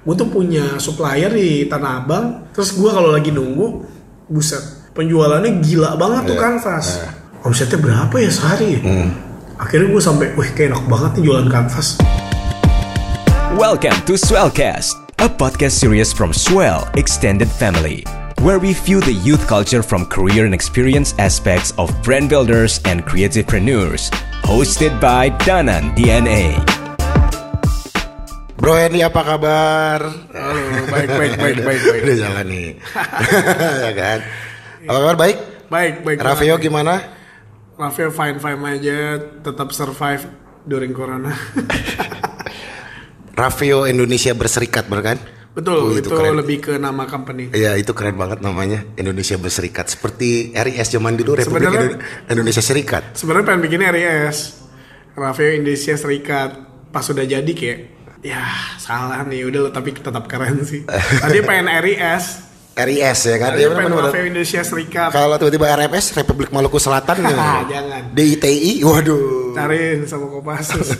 gue tuh punya supplier di Tanah Abang terus gue kalau lagi nunggu buset penjualannya gila banget tuh Iya. kanvas omsetnya berapa ya sehari ya? akhirnya gue sampai wih kayak enak banget nih jualan kanvas Welcome to Swellcast, a podcast series from Swell Extended Family, where we view the youth culture from career and experience aspects of brand builders and creativepreneurs. Hosted by Danan DNA. Bro Henry apa kabar? Halo, baik, baik, baik, baik, baik. Udah jalan nih. ya kan? Apa kabar baik? baik baik Rafael gimana? Rafael fine fine aja tetap survive during corona Rafael Indonesia Berserikat bener kan? betul Oh, itu, keren. lebih ke nama company Iya itu keren banget namanya Indonesia Berserikat Seperti RIS zaman dulu Republik Indo- Indonesia Serikat sebenarnya pengen bikin RIS Rafael Indonesia Serikat pas sudah jadi kayak ya salah nih udah lo tapi tetap keren sih tadi pengen RIS RIS ya kan? tadi Iya, pengen. Rafael Indonesia Serikat Kalau tiba-tiba RFS Republik Maluku Selatan gitu. Jangan. DITI waduh cariin sama Kopassus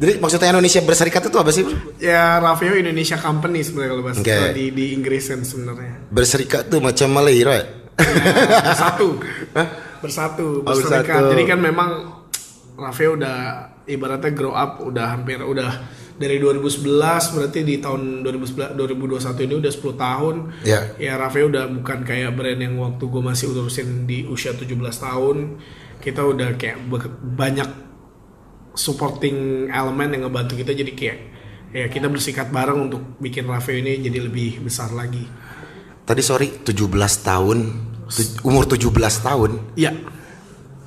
Jadi maksudnya Indonesia Berserikat itu apa sih bro? ya Rafael Indonesia Company sebenarnya kalau bahasa kalau di di Inggrisan sebenarnya Berserikat tuh macam Malaysia ya? bersatu bersatu Oh, berserikat bersatu. jadi kan memang Rafael udah ibaratnya grow up udah hampir udah dari 2011 berarti di tahun 2011 2021 ini udah 10 tahun. Ya. ya Rafael udah bukan kayak brand yang waktu gue masih urusin di usia 17 tahun. Kita udah kayak banyak supporting elemen yang ngebantu kita jadi kayak ya kita bersikat bareng untuk bikin Rafael ini jadi lebih besar lagi. Tadi sorry 17 tahun Umur 17 tahun? Ya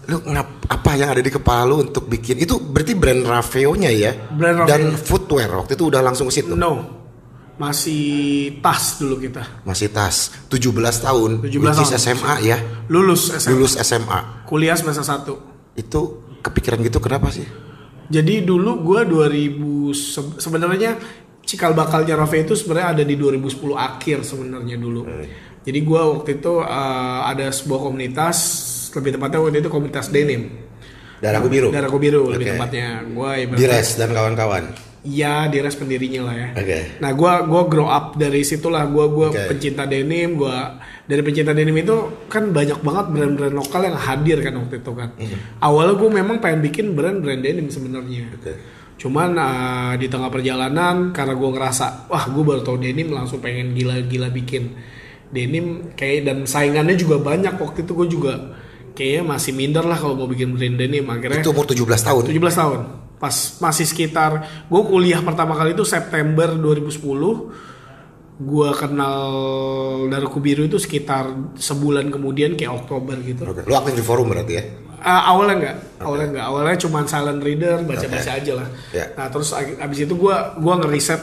Lu ngap, apa yang ada di kepala lu untuk bikin? Itu berarti brand Raveo-nya ya? Brand Raveo. Dan footwear waktu itu udah langsung ke situ? No. Masih tas dulu kita. Masih tas. 17 tahun. 17 Which is tahun. SMA ya? Lulus SMA. Lulus SMA kuliah semester 1 Itu kepikiran gitu kenapa sih? jadi dulu gua 2000 se- sebenarnya cikal bakalnya Rafe itu sebenarnya ada di 2010 akhir sebenarnya dulu. Jadi gua waktu itu eh, ada sebuah komunitas lebih tepatnya waktu itu komunitas denim Darahku biru Darahku biru lebih Oke. tepatnya gua ibaratnya Dires dan kawan-kawan Iya, Dires pendirinya lah ya. Oke. Nah, gua gua grow up dari situlah. Gua gua Oke. pencinta denim. Gua dari pencinta denim itu kan banyak banget brand-brand lokal yang hadir kan waktu itu kan. Awalnya gua memang pengen bikin brand-brand denim sebenarnya. Oke. Cuman uh, di tengah perjalanan karena gua ngerasa wah gua baru tau denim langsung pengen gila-gila bikin denim kayak dan saingannya juga banyak waktu itu gua juga kayaknya masih minder lah kalau mau bikin brand denim akhirnya Itu umur 17 tahun. 17 tahun. Pas masih sekitar gue kuliah pertama kali itu September 2010 gue kenal Daruku Biru itu sekitar sebulan kemudian kayak Oktober gitu. Oke. Lu aktif di forum berarti ya? Ah, awalnya enggak awalnya enggak awalnya cuma silent reader baca-baca aja lah. Ya. nah terus abis itu gue gua ngeriset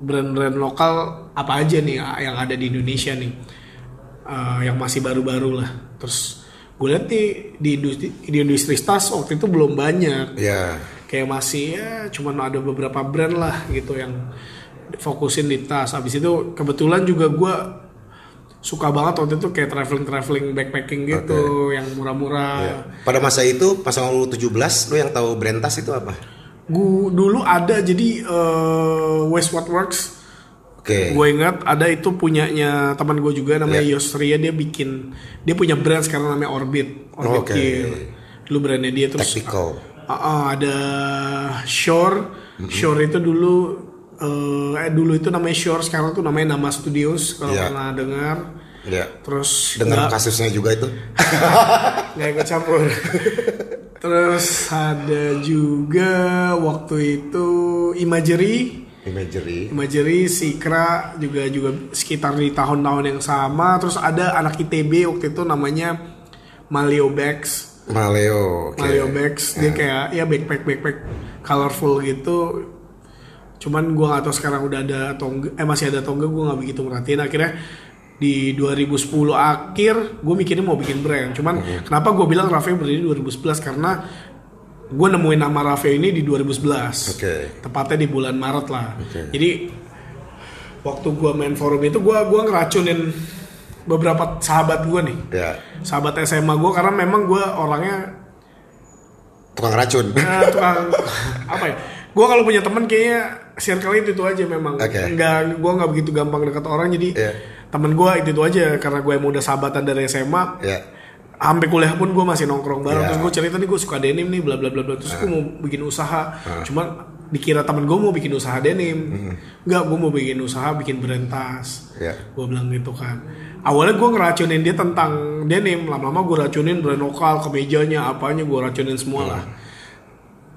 brand-brand lokal apa aja nih yang ada di Indonesia nih. Eh, yang masih baru-baru lah. Terus gue lihat nih di industri di industri tas waktu itu belum banyak. Iya. Kayak masih ya cuman ada beberapa brand lah gitu yang fokusin di tas. Habis itu kebetulan juga gue suka banget waktu itu kayak traveling traveling backpacking gitu yang murah-murah. Iya. Pada masa itu pas lu 17 lu yang tahu brand tas itu apa? gue dulu ada jadi What Works Oke gue ingat ada itu punyanya teman gue juga namanya Iya. Yosria dia bikin dia punya brand sekarang namanya Orbit Orbit Oke. Gear. dulu brandnya dia terus Tactical Ah, ah, ada Shore. Shore itu dulu eh eh, dulu itu namanya Shore, sekarang tuh namanya Nama Studios kalau Iya. pernah dengar. Ya Terus Dengar kasusnya juga itu nggak ikut campur. Terus ada juga waktu itu Imagery. Imagery. Imagery, Sikra juga juga sekitar di tahun-tahun yang sama. Terus ada anak ITB waktu itu namanya Malio Bags. Maleo oke. Mario Bags dia kayak ya backpack backpack colorful gitu. Cuman gua nggak tahu sekarang udah ada atau enggak eh masih ada atau enggak gua nggak begitu merhatiin. Akhirnya di 2010 akhir gue mikirnya mau bikin brand. Cuman kenapa gue bilang Rafael berdiri 2011 karena gue nemuin nama Rafael ini di 2011 Oke. tepatnya di bulan Maret lah. Oke. jadi waktu gue main forum itu gue gua ngeracunin beberapa sahabat gue nih. Ya. Sahabat SMA gue karena memang gue orangnya tukang racun. Eh, tukang apa ya? Gue kalau punya teman kayaknya circle itu itu aja memang. Nggak gue nggak begitu gampang dekat orang jadi Iya. temen gue itu itu aja. Karena gue emang udah sahabatan dari SMA Ya. Sampai kuliah pun gue masih nongkrong bareng. Iya. terus gue cerita nih gue suka denim nih bla bla bla bla. Terus gue mau bikin usaha. Cuman dikira temen gue mau bikin usaha denim. Nggak gue mau bikin usaha bikin brand tas. Ya. gue bilang gitu kan. Awalnya gue ngeracunin dia tentang denim. Lama-lama gue racunin brand lokal kemejanya apanya gue racunin semua lah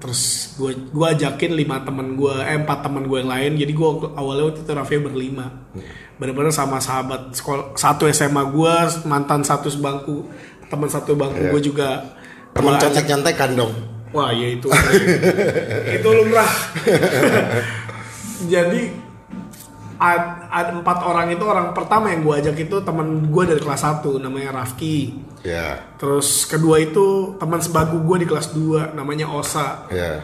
terus gue gue ajakin lima temen gue eh empat temen gue yang lain. Jadi gue awalnya waktu itu Raffi berlima. Bener-bener sama sahabat sekolah satu SMA gue mantan satu sebangku teman satu bangku gue juga Teman Gua ajak- contek-contekan dong. Wah ya itu itu lumrah. Jadi ad- ada empat orang itu orang pertama yang gue ajak itu teman gue dari kelas 1 namanya Rafki. Ya. Terus kedua itu teman sebagu gue di kelas 2 namanya Osa. Ya.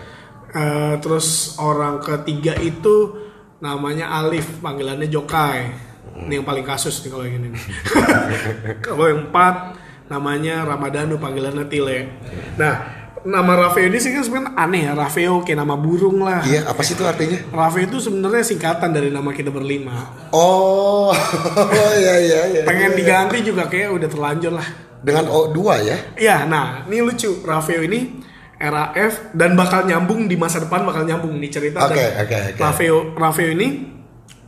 Eh, terus orang ketiga itu namanya Alif panggilannya Jokai. Ini yang paling kasus nih kalau yang ini. kalau yang empat namanya Ramadhanu panggilannya Tile. Nah nama Raffeo ini sih kan sebenarnya aneh ya Raffeo kayak nama burung lah. Iya, apa sih itu artinya? Raffeo itu sebenarnya singkatan dari nama kita berlima. Oh, oh iya iya iya. Pengen diganti juga kayak udah terlanjur lah. Dengan O2 ya? Iya, nah ini lucu Raffeo ini RAF dan bakal nyambung di masa depan bakal nyambung nih cerita. Oke, dan oke, oke. Raffeo Raffeo ini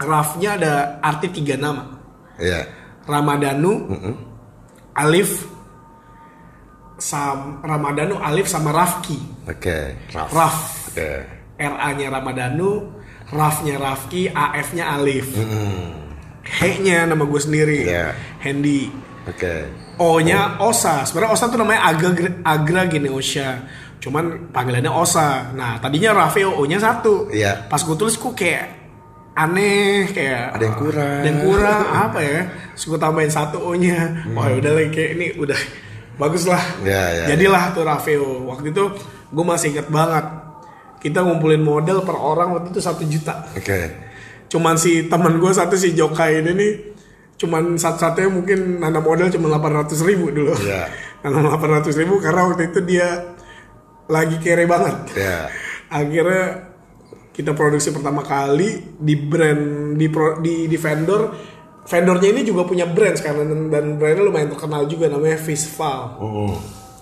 Rafnya ada arti tiga nama. Iya. Ramadhanu, Alif, Sam Ramadhanu, Alif sama Rafki. Oke. Raf. Raf. Oke. RA-nya Ramadhanu, Rafnya Rafki, AF-nya Alif. He-nya nama gue sendiri. Iya. Hendy. Oke. O-nya Osa. Sebenarnya Osa tuh namanya Agra Agra Geneosha. Cuman panggilannya Osa. Nah, tadinya Raffeo O-nya satu. Iya. Pas gue tulis kok kayak aneh kayak Ada yang kurang. Ada yang kurang apa ya? Gue tambahin satu O-nya. Wah, udah lah kayak ini udah bagus lah. Iya, iya, Jadilah tuh Raffeo. Waktu itu gue masih inget banget. Kita ngumpulin model per orang waktu itu satu juta Oke. cuman si teman gue satu si Jokai ini nih cuman satu-satunya mungkin nana modal cuma 800 ribu dulu Iya. nana 800 ribu karena waktu itu dia lagi kere banget Ya. akhirnya kita produksi pertama kali di brand di pro- di, di vendor. Vendornya ini juga punya brand sekarang dan, dan brandnya lumayan terkenal juga namanya Fishval Hmm.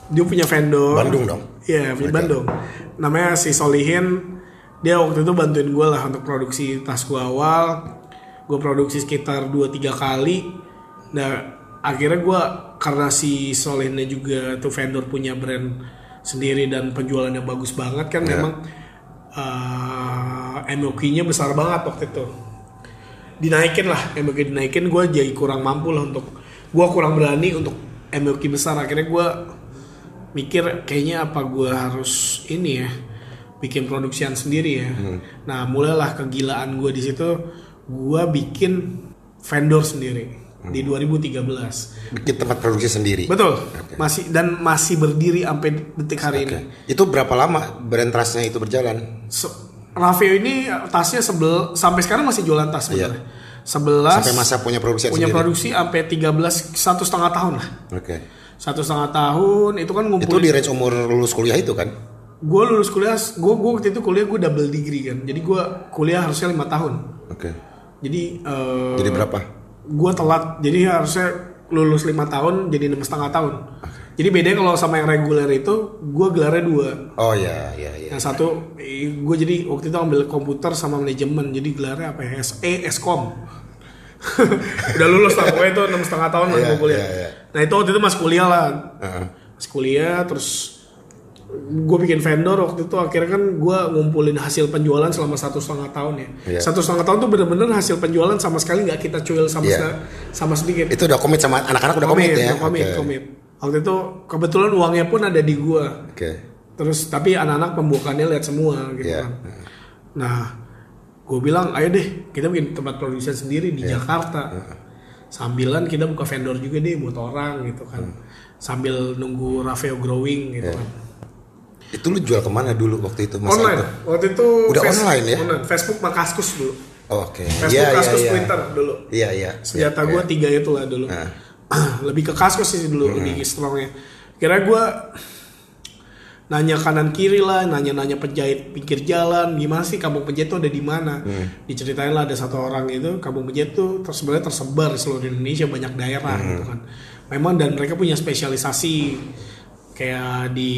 dia punya vendor. Bandung dong? iya di Bandung. Namanya si Solihin. Dia waktu itu bantuin gue lah untuk produksi tas gue awal. Gue produksi sekitar 2-3 kali. Nah akhirnya gue karena si Solihinnya juga tuh vendor punya brand sendiri dan penjualannya bagus banget kan Iya. memang uh, MOQ-nya besar banget waktu itu. Dinaikin lah MOQ dinaikin. Gue jadi kurang mampu lah untuk gue kurang berani untuk MOQ besar. Akhirnya gue mikir kayaknya apa gue harus ini ya bikin produksian sendiri ya. Nah mulailah kegilaan gue di situ. Gue bikin vendor sendiri di 2013 Bikin tempat produksi sendiri. betul masih dan masih berdiri sampai detik hari ini Itu berapa lama brand trustnya itu berjalan? Se- Raffio ini tasnya sebel sampai sekarang masih jualan tas sebenarnya. Sebelas Sampai masa punya produksi punya sendiri. produksi sampai 13 satu setengah tahun lah. Oke. Satu setengah tahun itu kan Itu ngumpulin. di range umur lulus kuliah itu kan? Gue lulus kuliah, gue gue waktu itu kuliah gue double degree kan. Jadi gue kuliah harusnya lima tahun. Oke. Jadi eh, Jadi berapa? Gue telat. Jadi harusnya lulus lima tahun jadi enam setengah tahun. Jadi bedanya kalau sama yang reguler itu gue gelarnya dua. Oh ya, ya, ya. Yang satu, gue jadi waktu itu ambil komputer sama manajemen, jadi gelarnya apa ya? SE, Eskom. Udah lulus lah, pokoknya itu enam setengah tahun lah Iya, gue kuliah. iya, iya. Nah itu waktu itu masih kuliah lah, Heeh. masih kuliah, terus gue bikin vendor waktu itu akhirnya kan gue ngumpulin hasil penjualan selama satu setengah tahun ya. Iya. Satu setengah tahun tuh bener-bener hasil penjualan sama sekali nggak kita cuil sama Iya. se- sama sedikit. Itu udah komit sama anak-anak udah komit, ya? udah komit, Oke. komit. Waktu itu kebetulan uangnya pun ada di gue. Oke. Terus tapi anak-anak pembukaannya lihat semua gitu Iya. kan. Nah, gue bilang ayo deh kita bikin tempat produksi sendiri di Iya. Jakarta. Sambilan kita buka vendor juga deh buat orang gitu kan. Hmm. Sambil nunggu Rafael growing gitu Iya. kan. Itu lu jual ke mana dulu waktu itu? masa Online. itu? Waktu itu Udah online ya? Online. Facebook sama Kaskus dulu. Oh, Oke. Facebook, Iya, iya, Kaskus, iya. Twitter dulu. Iya, iya. Senjata Iya, gue iya. tiga itu lah dulu. Nah. Lebih ke Kaskus sih dulu lebih strongnya. Kira gue nanya kanan kiri lah nanya-nanya penjahit pinggir jalan gimana sih kampung penjahit itu ada di mana diceritain lah ada satu orang itu kampung penjahit itu ter- sebenarnya tersebar di seluruh Indonesia banyak daerah gitu kan memang dan mereka punya spesialisasi kayak di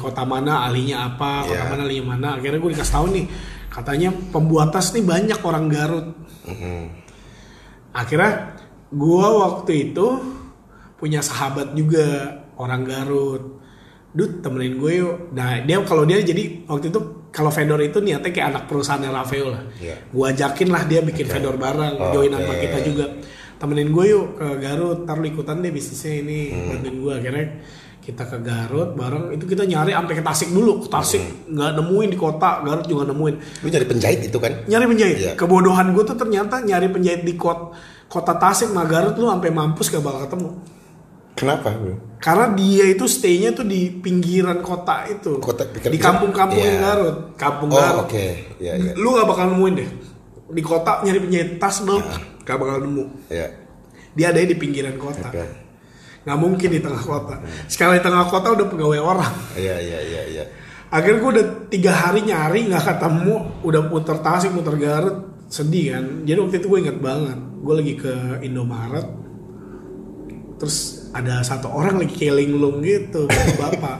kota mana ahlinya apa kota Iya. mana ahlinya mana. Akhirnya gue dikasih tahu nih katanya pembuat tas nih banyak orang Garut. Akhirnya gua waktu itu punya sahabat juga orang Garut. Dut temenin gue yuk. Nah dia kalau dia jadi waktu itu kalau vendor itu niatnya kayak anak perusahaannya Rafael lah. Iya. gua ajakin lah dia bikin vendor bareng join sama Oke. kita juga. Temenin gue yuk ke Garut ntar lu ikutan deh bisnisnya ini Hmm. bantuin gue akhirnya kita ke Garut bareng itu kita nyari sampai ke Tasik dulu ke Tasik Hmm. nggak nemuin di kota Garut juga nemuin Lu nyari penjahit itu kan? nyari penjahit Iya. kebodohan gue tuh ternyata nyari penjahit di kota kota Tasik sama Garut lu sampai mampus gak bakal ketemu Kenapa? bro? karena dia itu stay-nya tuh di pinggiran kota itu Kota- di kampung-kampung Iya. Garut kampung Oh Garut oke, ya ya. lu gak bakal nemuin deh di kota nyari penjahit tas lu Iya. gak bakal nemu Ya. dia ada di pinggiran kota Oke. Nggak mungkin di tengah kota. Sekali di tengah kota udah pegawai orang. Iya iya iya iya. akhirnya gue udah tiga hari nyari nggak ketemu. Udah puter tasik puter garut. Sedih kan? Jadi waktu itu gue inget banget. Gue lagi ke Indomaret. Terus ada satu orang lagi keling lung gitu bapak.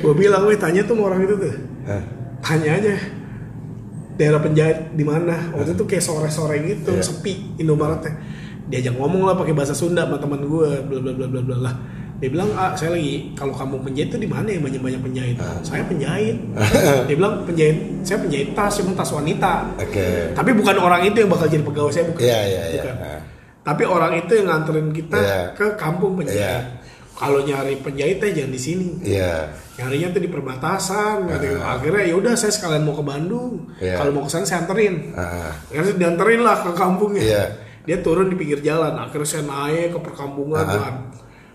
Gue bilang weh tanya tuh sama orang itu tuh. Tanya aja. Daerah penjahit di mana? Waktu itu kayak sore-sore gitu Iya. sepi Indomaretnya diajak ngomong lah pakai bahasa Sunda sama teman gue bla bla bla bla bla lah dia bilang ah saya lagi kalau kamu penjahit itu di mana ya banyak banyak penjahit saya penjahit dia bilang penjahit saya penjahit tas cuma tas wanita Oke. tapi bukan orang itu yang bakal jadi pegawai saya bukan Iya iya iya. Bukan. Nah, tapi orang itu yang nganterin kita Iya. ke kampung penjahit Iya. kalau nyari penjahitnya jangan di sini Iya. nyarinya tuh di perbatasan gitu. akhirnya ya udah saya sekalian mau ke Bandung Iya. kalau mau ke sana saya anterin Ah. akhirnya dianterin lah ke kampungnya Iya. Dia turun di pinggir jalan akhirnya saya naik ke perkampungan kan.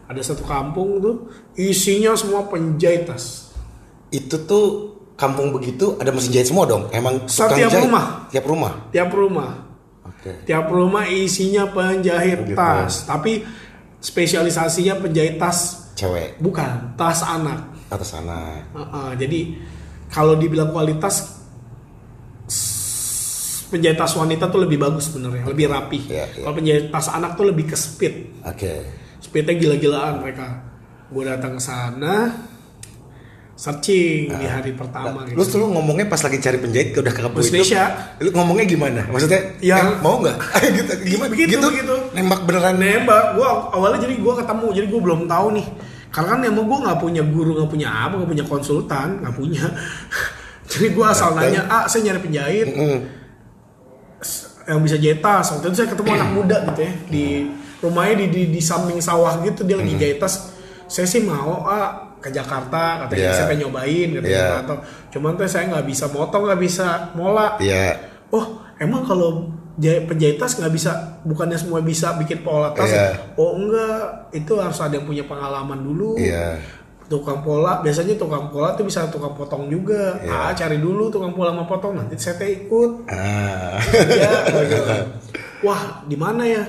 ada satu kampung tuh isinya semua penjahit tas Itu tuh kampung begitu ada mesin jahit semua dong. Emang tukang Setiap jahit? rumah. Tiap rumah. tiap rumah Oke. tiap rumah isinya penjahit Gitu. tas tapi spesialisasinya penjahit tas Cewek bukan tas anak atas sana. Heeh, jadi kalau dibilang kualitas penjahit tas wanita tuh lebih bagus sebenarnya, lebih rapi. Iya, iya. Kalau penjahit tas anak tuh lebih ke speed. Oke. Speednya gila-gilaan mereka. Gue datang ke sana, searching di hari pertama Lu gitu. tuh lu ngomongnya pas lagi cari penjahit udah ke itu. Indonesia. Lu ngomongnya gimana? Maksudnya Ya. eh, mau nggak? gitu gimana? Begitu, gitu. begitu. Nembak beneran. Nembak, gue awalnya jadi gue ketemu, jadi gue belum tahu nih. Karena kan emang gue nggak punya guru, nggak punya apa, nggak punya konsultan, nggak punya. jadi gue asal Nah, nanya, ah saya nyari penjahit, Mm. Yang bisa jahit tas. Waktu itu saya ketemu anak muda gitu ya di rumahnya di di, di samping sawah gitu dia lagi jahit tas. Saya sih mau ah ke Jakarta katanya Iya. saya pengen nyobain katanya Iya. atau cuman tuh saya nggak bisa motong nggak bisa mola. Iya. Oh emang kalau jahit penjahit tas nggak bisa bukannya semua bisa bikin pola tas Iya. ya? Oh enggak itu harus ada yang punya pengalaman dulu. Iya. Tukang pola biasanya tukang pola tuh bisa tukang potong juga. Iya. Ah cari dulu tukang pola mau potong nanti saya ikut Ah. ya wah di mana ya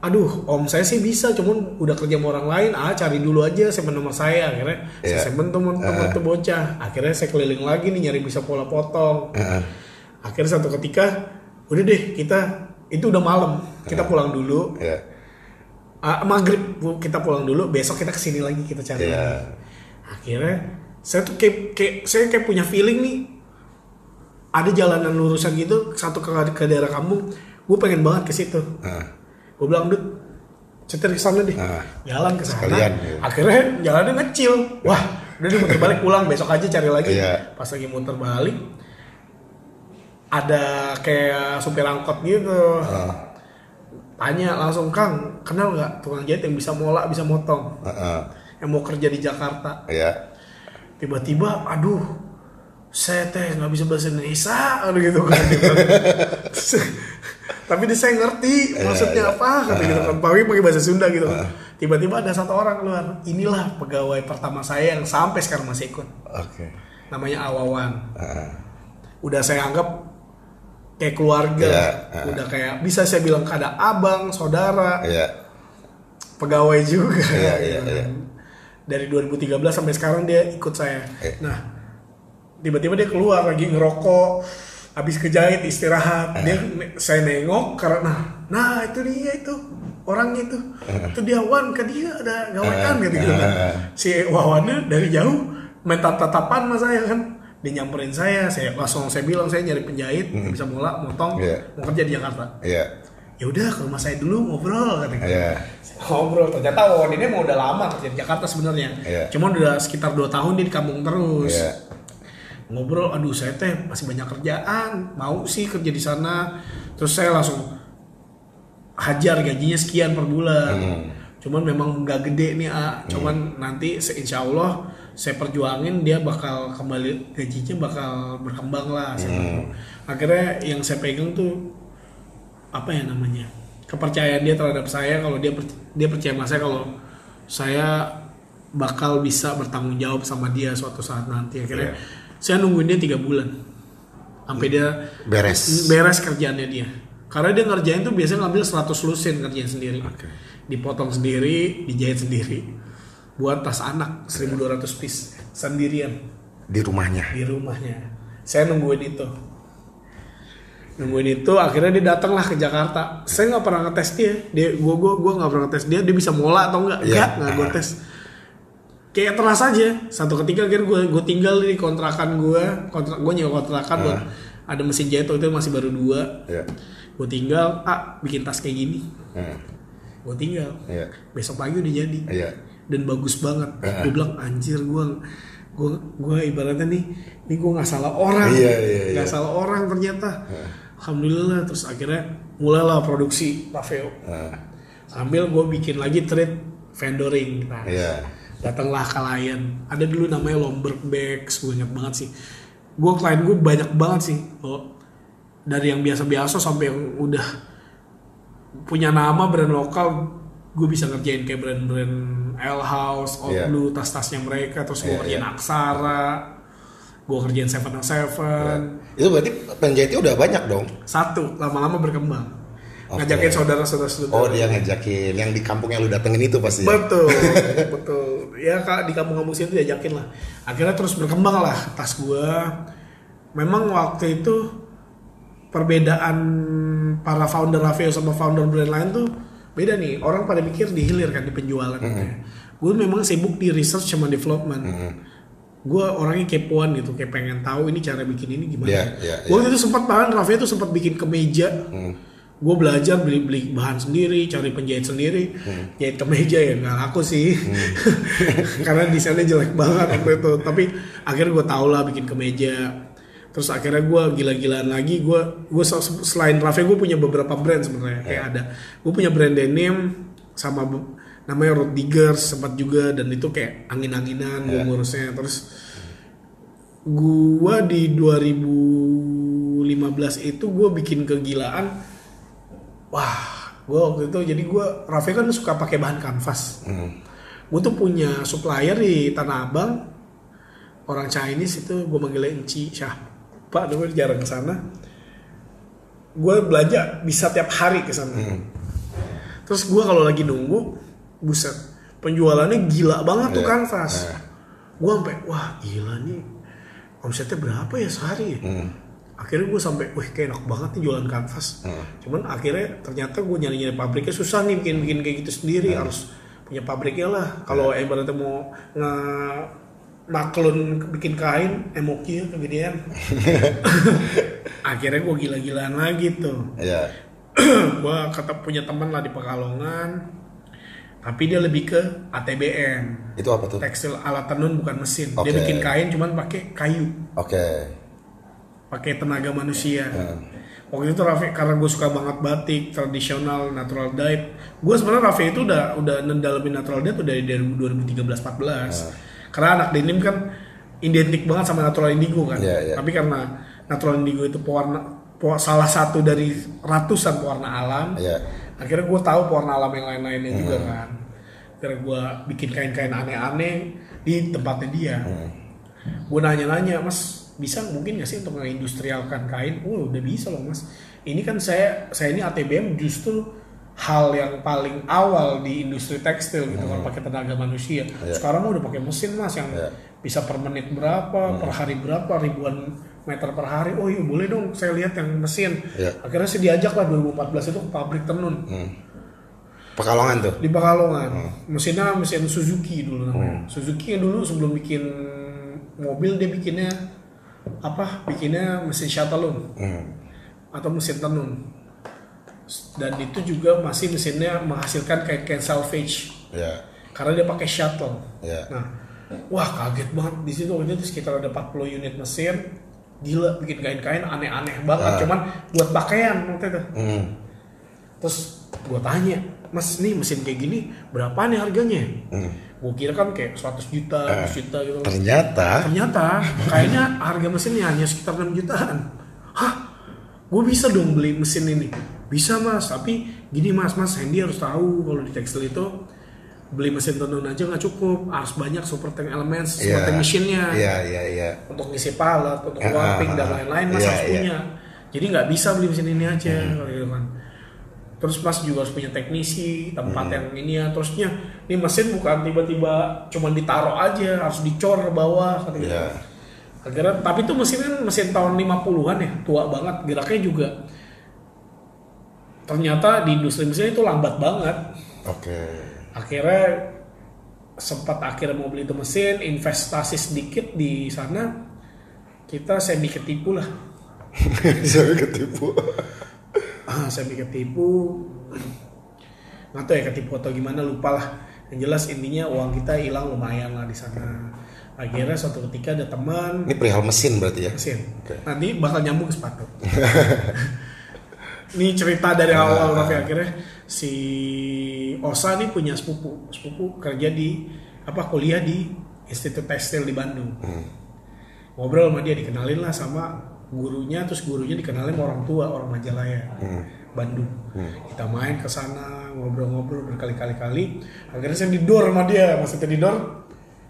aduh om saya sih bisa cuman udah kerja sama orang lain ah cari dulu aja simpen nomor saya akhirnya Iya. saya simpen temen temen tuh bocah akhirnya saya keliling lagi nih nyari bisa pola potong Heeh. akhirnya satu ketika udah deh kita itu udah malam kita pulang dulu Iya. Ah, maghrib kita pulang dulu besok kita ke sini lagi kita cari Iya. lagi akhirnya saya tuh kayak, kayak saya kayak punya feeling nih ada jalanan lurusan gitu satu ke, ke daerah kampung gue pengen banget ke situ Ah. gue bilang dud cetir ke sana deh Ah. jalan ke sana iya. akhirnya jalannya ngecil wah udah deh muter balik pulang besok aja cari lagi Iya. pas lagi muter balik ada kayak supir angkot gitu Ah. Tanya langsung kang kenal nggak tukang jahit yang bisa mola bisa motong? Heeh. yang mau kerja di Jakarta. Iya. tiba-tiba aduh saya teh nggak bisa bahasa Indonesia aduh gitu kan tapi dia saya ngerti maksudnya iya. apa kata gitu kan pakai pakai bahasa Sunda gitu. Kan tiba-tiba ada satu orang keluar inilah pegawai pertama saya yang sampai sekarang masih ikut. Oke. namanya Awawan. Udah saya anggap kayak keluarga. Iya, udah kayak bisa saya bilang ada abang saudara Iya. pegawai juga. Gitu iya. kan. dari 2013 sampai sekarang dia ikut saya. Eh. nah tiba-tiba dia keluar lagi ngerokok habis kejahit istirahat. Dia saya nengok karena nah itu dia itu orangnya itu. Itu dia Wan ke dia ada gawekan gitu gitu kan. Si Wawannya dari jauh main tatapan sama saya kan dia nyamperin saya saya langsung saya bilang saya nyari penjahit yang bisa mulak motong Iya. mau kerja di Jakarta Iya. ya udah ke rumah saya dulu ngobrol katanya Iya. ngobrol ternyata Wawan ini mau udah lama kerja di Jakarta sebenarnya Iya. cuma udah sekitar 2 tahun dia di kampung terus Iya. ngobrol aduh saya teh masih banyak kerjaan mau sih kerja di sana terus saya langsung hajar gajinya sekian per bulan cuman memang nggak gede nih ah cuman nanti se- insya Allah saya perjuangin dia bakal kembali gajinya bakal berkembang lah saya tahu. akhirnya yang saya pegang tuh apa ya namanya kepercayaan dia terhadap saya kalau dia per- dia percaya sama saya kalau saya bakal bisa bertanggung jawab sama dia suatu saat nanti. Akhirnya saya nungguin dia tiga bulan. Sampai dia Beres. beres kerjaannya dia. Karena dia ngerjain tuh biasanya ngambil 100 lusin kerjain sendiri. Oke. dipotong sendiri dijahit sendiri buat tas anak 1200 piece sendirian. Di rumahnya. di rumahnya. Saya nungguin itu. Nungguin itu akhirnya dia datanglah ke Jakarta. Saya nggak pernah ngetes dia. Dia gua gua gua nggak pernah ngetes dia. Dia bisa mola atau enggak Iya. enggak nggak gua tes. Kayak terasa aja. Satu ketika akhirnya gue gue tinggal di kontrakan gue kontrak gue nyewa kontrakan buat ada mesin jahit itu masih baru dua. Iya. gue tinggal ah bikin tas kayak gini. Iya. gue tinggal. Iya. besok pagi udah jadi. Iya. Dan bagus banget. Gue bilang anjir gue gue gue ibaratnya nih ini gue nggak salah orang. Iya, iya, nggak iya. salah orang ternyata. Alhamdulillah terus akhirnya mulailah produksi Raveo Ah, sambil gue bikin lagi trade vendoring. Nah, Iya. datanglah klien. Ada dulu namanya Lomberg Bags gue ingat banget sih. Gue klien gue banyak banget sih. Oh, dari yang biasa-biasa sampai yang udah punya nama brand lokal gue bisa ngerjain kayak brand-brand L House, Old Iya. Blue, tas-tasnya mereka terus gue Iya, kerjain iya. Aksara gue kerjain Seven on Seven Itu berarti penjahitnya udah banyak dong. satu lama-lama berkembang Oke. ngajakin saudara-saudara saudara Oh dia ngajakin yang di kampung yang lu datengin itu pasti. ya? Betul, betul. Ya kak di kampung-kampung situ diajakin lah. Akhirnya terus berkembang lah tas gua. Memang waktu itu perbedaan para founder Raveo sama founder brand lain tuh beda nih. Orang pada mikir di hilir kan di penjualan. Gue memang sibuk di research sama development. Gue orangnya kepoan gitu, kayak pengen tahu ini cara bikin ini gimana. Iya, Gua Waktu itu sempat bahkan Raveo tuh sempat bikin kemeja. Gue belajar beli beli bahan sendiri, cari penjahit sendiri, jahit kemeja ya nggak laku sih, karena desainnya jelek banget waktu itu. Tapi akhirnya gue tau lah bikin kemeja. Terus akhirnya gue gila-gilaan lagi, gue gue selain Rafe gue punya beberapa brand sebenarnya. Kayak ada, gue punya brand denim sama namanya Road Diggers sempat juga dan itu kayak angin-anginan gue ngurusnya. Terus gua di 2015 itu gue bikin kegilaan wah gue waktu itu jadi gue Rafe kan suka pakai bahan kanvas. Gue tuh punya supplier di Tanah Abang orang Chinese itu gue manggilnya Enci Syah Pak dulu jarang ke sana. Gue belanja bisa tiap hari ke sana. Terus gue kalau lagi nunggu buset penjualannya gila banget tuh Iya. kanvas. Gue sampai wah gila nih omsetnya berapa ya sehari? Ya? akhirnya gue sampai wih kayak enak banget nih jualan kanvas. Cuman akhirnya ternyata gue nyari nyari pabriknya susah nih bikin bikin kayak gitu sendiri. Harus punya pabriknya lah. Kalau ibaratnya mau nge naklun bikin kain emoki ya kegedean. Akhirnya gue gila-gilaan lagi tuh. Iya. gue kata punya teman lah di Pekalongan. Tapi dia lebih ke ATBM Itu apa tuh? tekstil alat tenun bukan mesin. Dia Oke. bikin kain cuman pakai kayu. Oke. pakai tenaga manusia. Waktu itu Rafi karena gue suka banget batik tradisional natural dyed gue sebenarnya Rafi itu udah udah mendalami natural dyed tuh dari, dari 2013-14 karena anak denim kan identik banget sama natural indigo kan. Iya, iya. tapi karena natural indigo itu pewarna pe- salah satu dari ratusan pewarna alam Iya. akhirnya gue tahu pewarna alam yang lain-lainnya juga kan. Akhirnya gue bikin kain-kain aneh-aneh di tempatnya dia. Gue nanya-nanya mas bisa mungkin nggak sih untuk mengindustrialkan kain? Oh udah bisa loh mas. Ini kan saya saya ini ATBM justru hal yang paling awal di industri tekstil gitu kan pakai tenaga manusia. Sekarang udah pakai mesin mas yang Iya. bisa per menit berapa, per hari berapa, ribuan meter per hari. Oh iya boleh dong saya lihat yang mesin. Iya. Akhirnya saya diajak lah 2014 itu ke pabrik tenun Pekalongan tuh. di Pekalongan. Mesinnya mesin Suzuki dulu namanya. Suzuki yang dulu sebelum bikin mobil dia bikinnya apa? Bikinnya mesin shuttle atau mesin tenun. Dan itu juga masih mesinnya menghasilkan kayak kain salvage Ya. karena dia pakai shuttle. Ya. Nah, wah kaget banget di situ waktu itu sekitar ada 40 unit mesin. Gila bikin kain-kain aneh-aneh banget. Cuman buat pakaian waktu itu. Hmm. Terus gue tanya, Mas nih mesin kayak gini berapa nih harganya? Gue kira kan kayak 100 juta, 100 juta gitu. Ternyata Ternyata kayaknya harga mesinnya hanya sekitar 6 jutaan. Hah? Gue bisa dong beli mesin ini? Bisa mas, tapi gini mas, mas Hendy harus tahu kalau di tekstil itu beli mesin tenun aja nggak cukup, harus banyak supporting elements, Iya. supporting mesinnya Iya, iya, iya. untuk ngisi palet, untuk Ah, warping dan ah, lain-lain mas iya, harus. Hmm. punya. Jadi nggak bisa beli mesin ini aja kalau gitu kan. Terus mas juga harus punya teknisi, tempat Hmm. yang ini ya. Terusnya, ini mesin bukan tiba-tiba cuma ditaruh aja, harus dicor ke bawah. kata gitu. Iya. Akhirnya, tapi itu mesin kan mesin tahun 50-an ya, tua banget, geraknya juga. Ternyata di industri mesin itu lambat banget. Oke. Akhirnya sempat akhirnya mau beli itu mesin, investasi sedikit di sana, kita semi ketipu lah. Saya ketipu. Ah, semi ketipu, nggak tahu ya ketipu atau gimana lupa lah. Yang jelas intinya uang kita hilang lumayan lah di sana. Akhirnya suatu ketika ada teman Ini perihal mesin berarti ya? mesin. Oke. Nanti bakal nyambung ke sepatu. ini cerita dari awal tapi akhirnya si Osa nih punya sepupu, sepupu kerja di apa kuliah di Institut Tekstil di Bandung. Ngobrol sama dia dikenalin lah sama gurunya, terus gurunya dikenalin sama orang tua orang Majalaya, Bandung. Kita main ke sana ngobrol-ngobrol berkali-kali kali. Akhirnya saya didor sama dia, maksudnya didor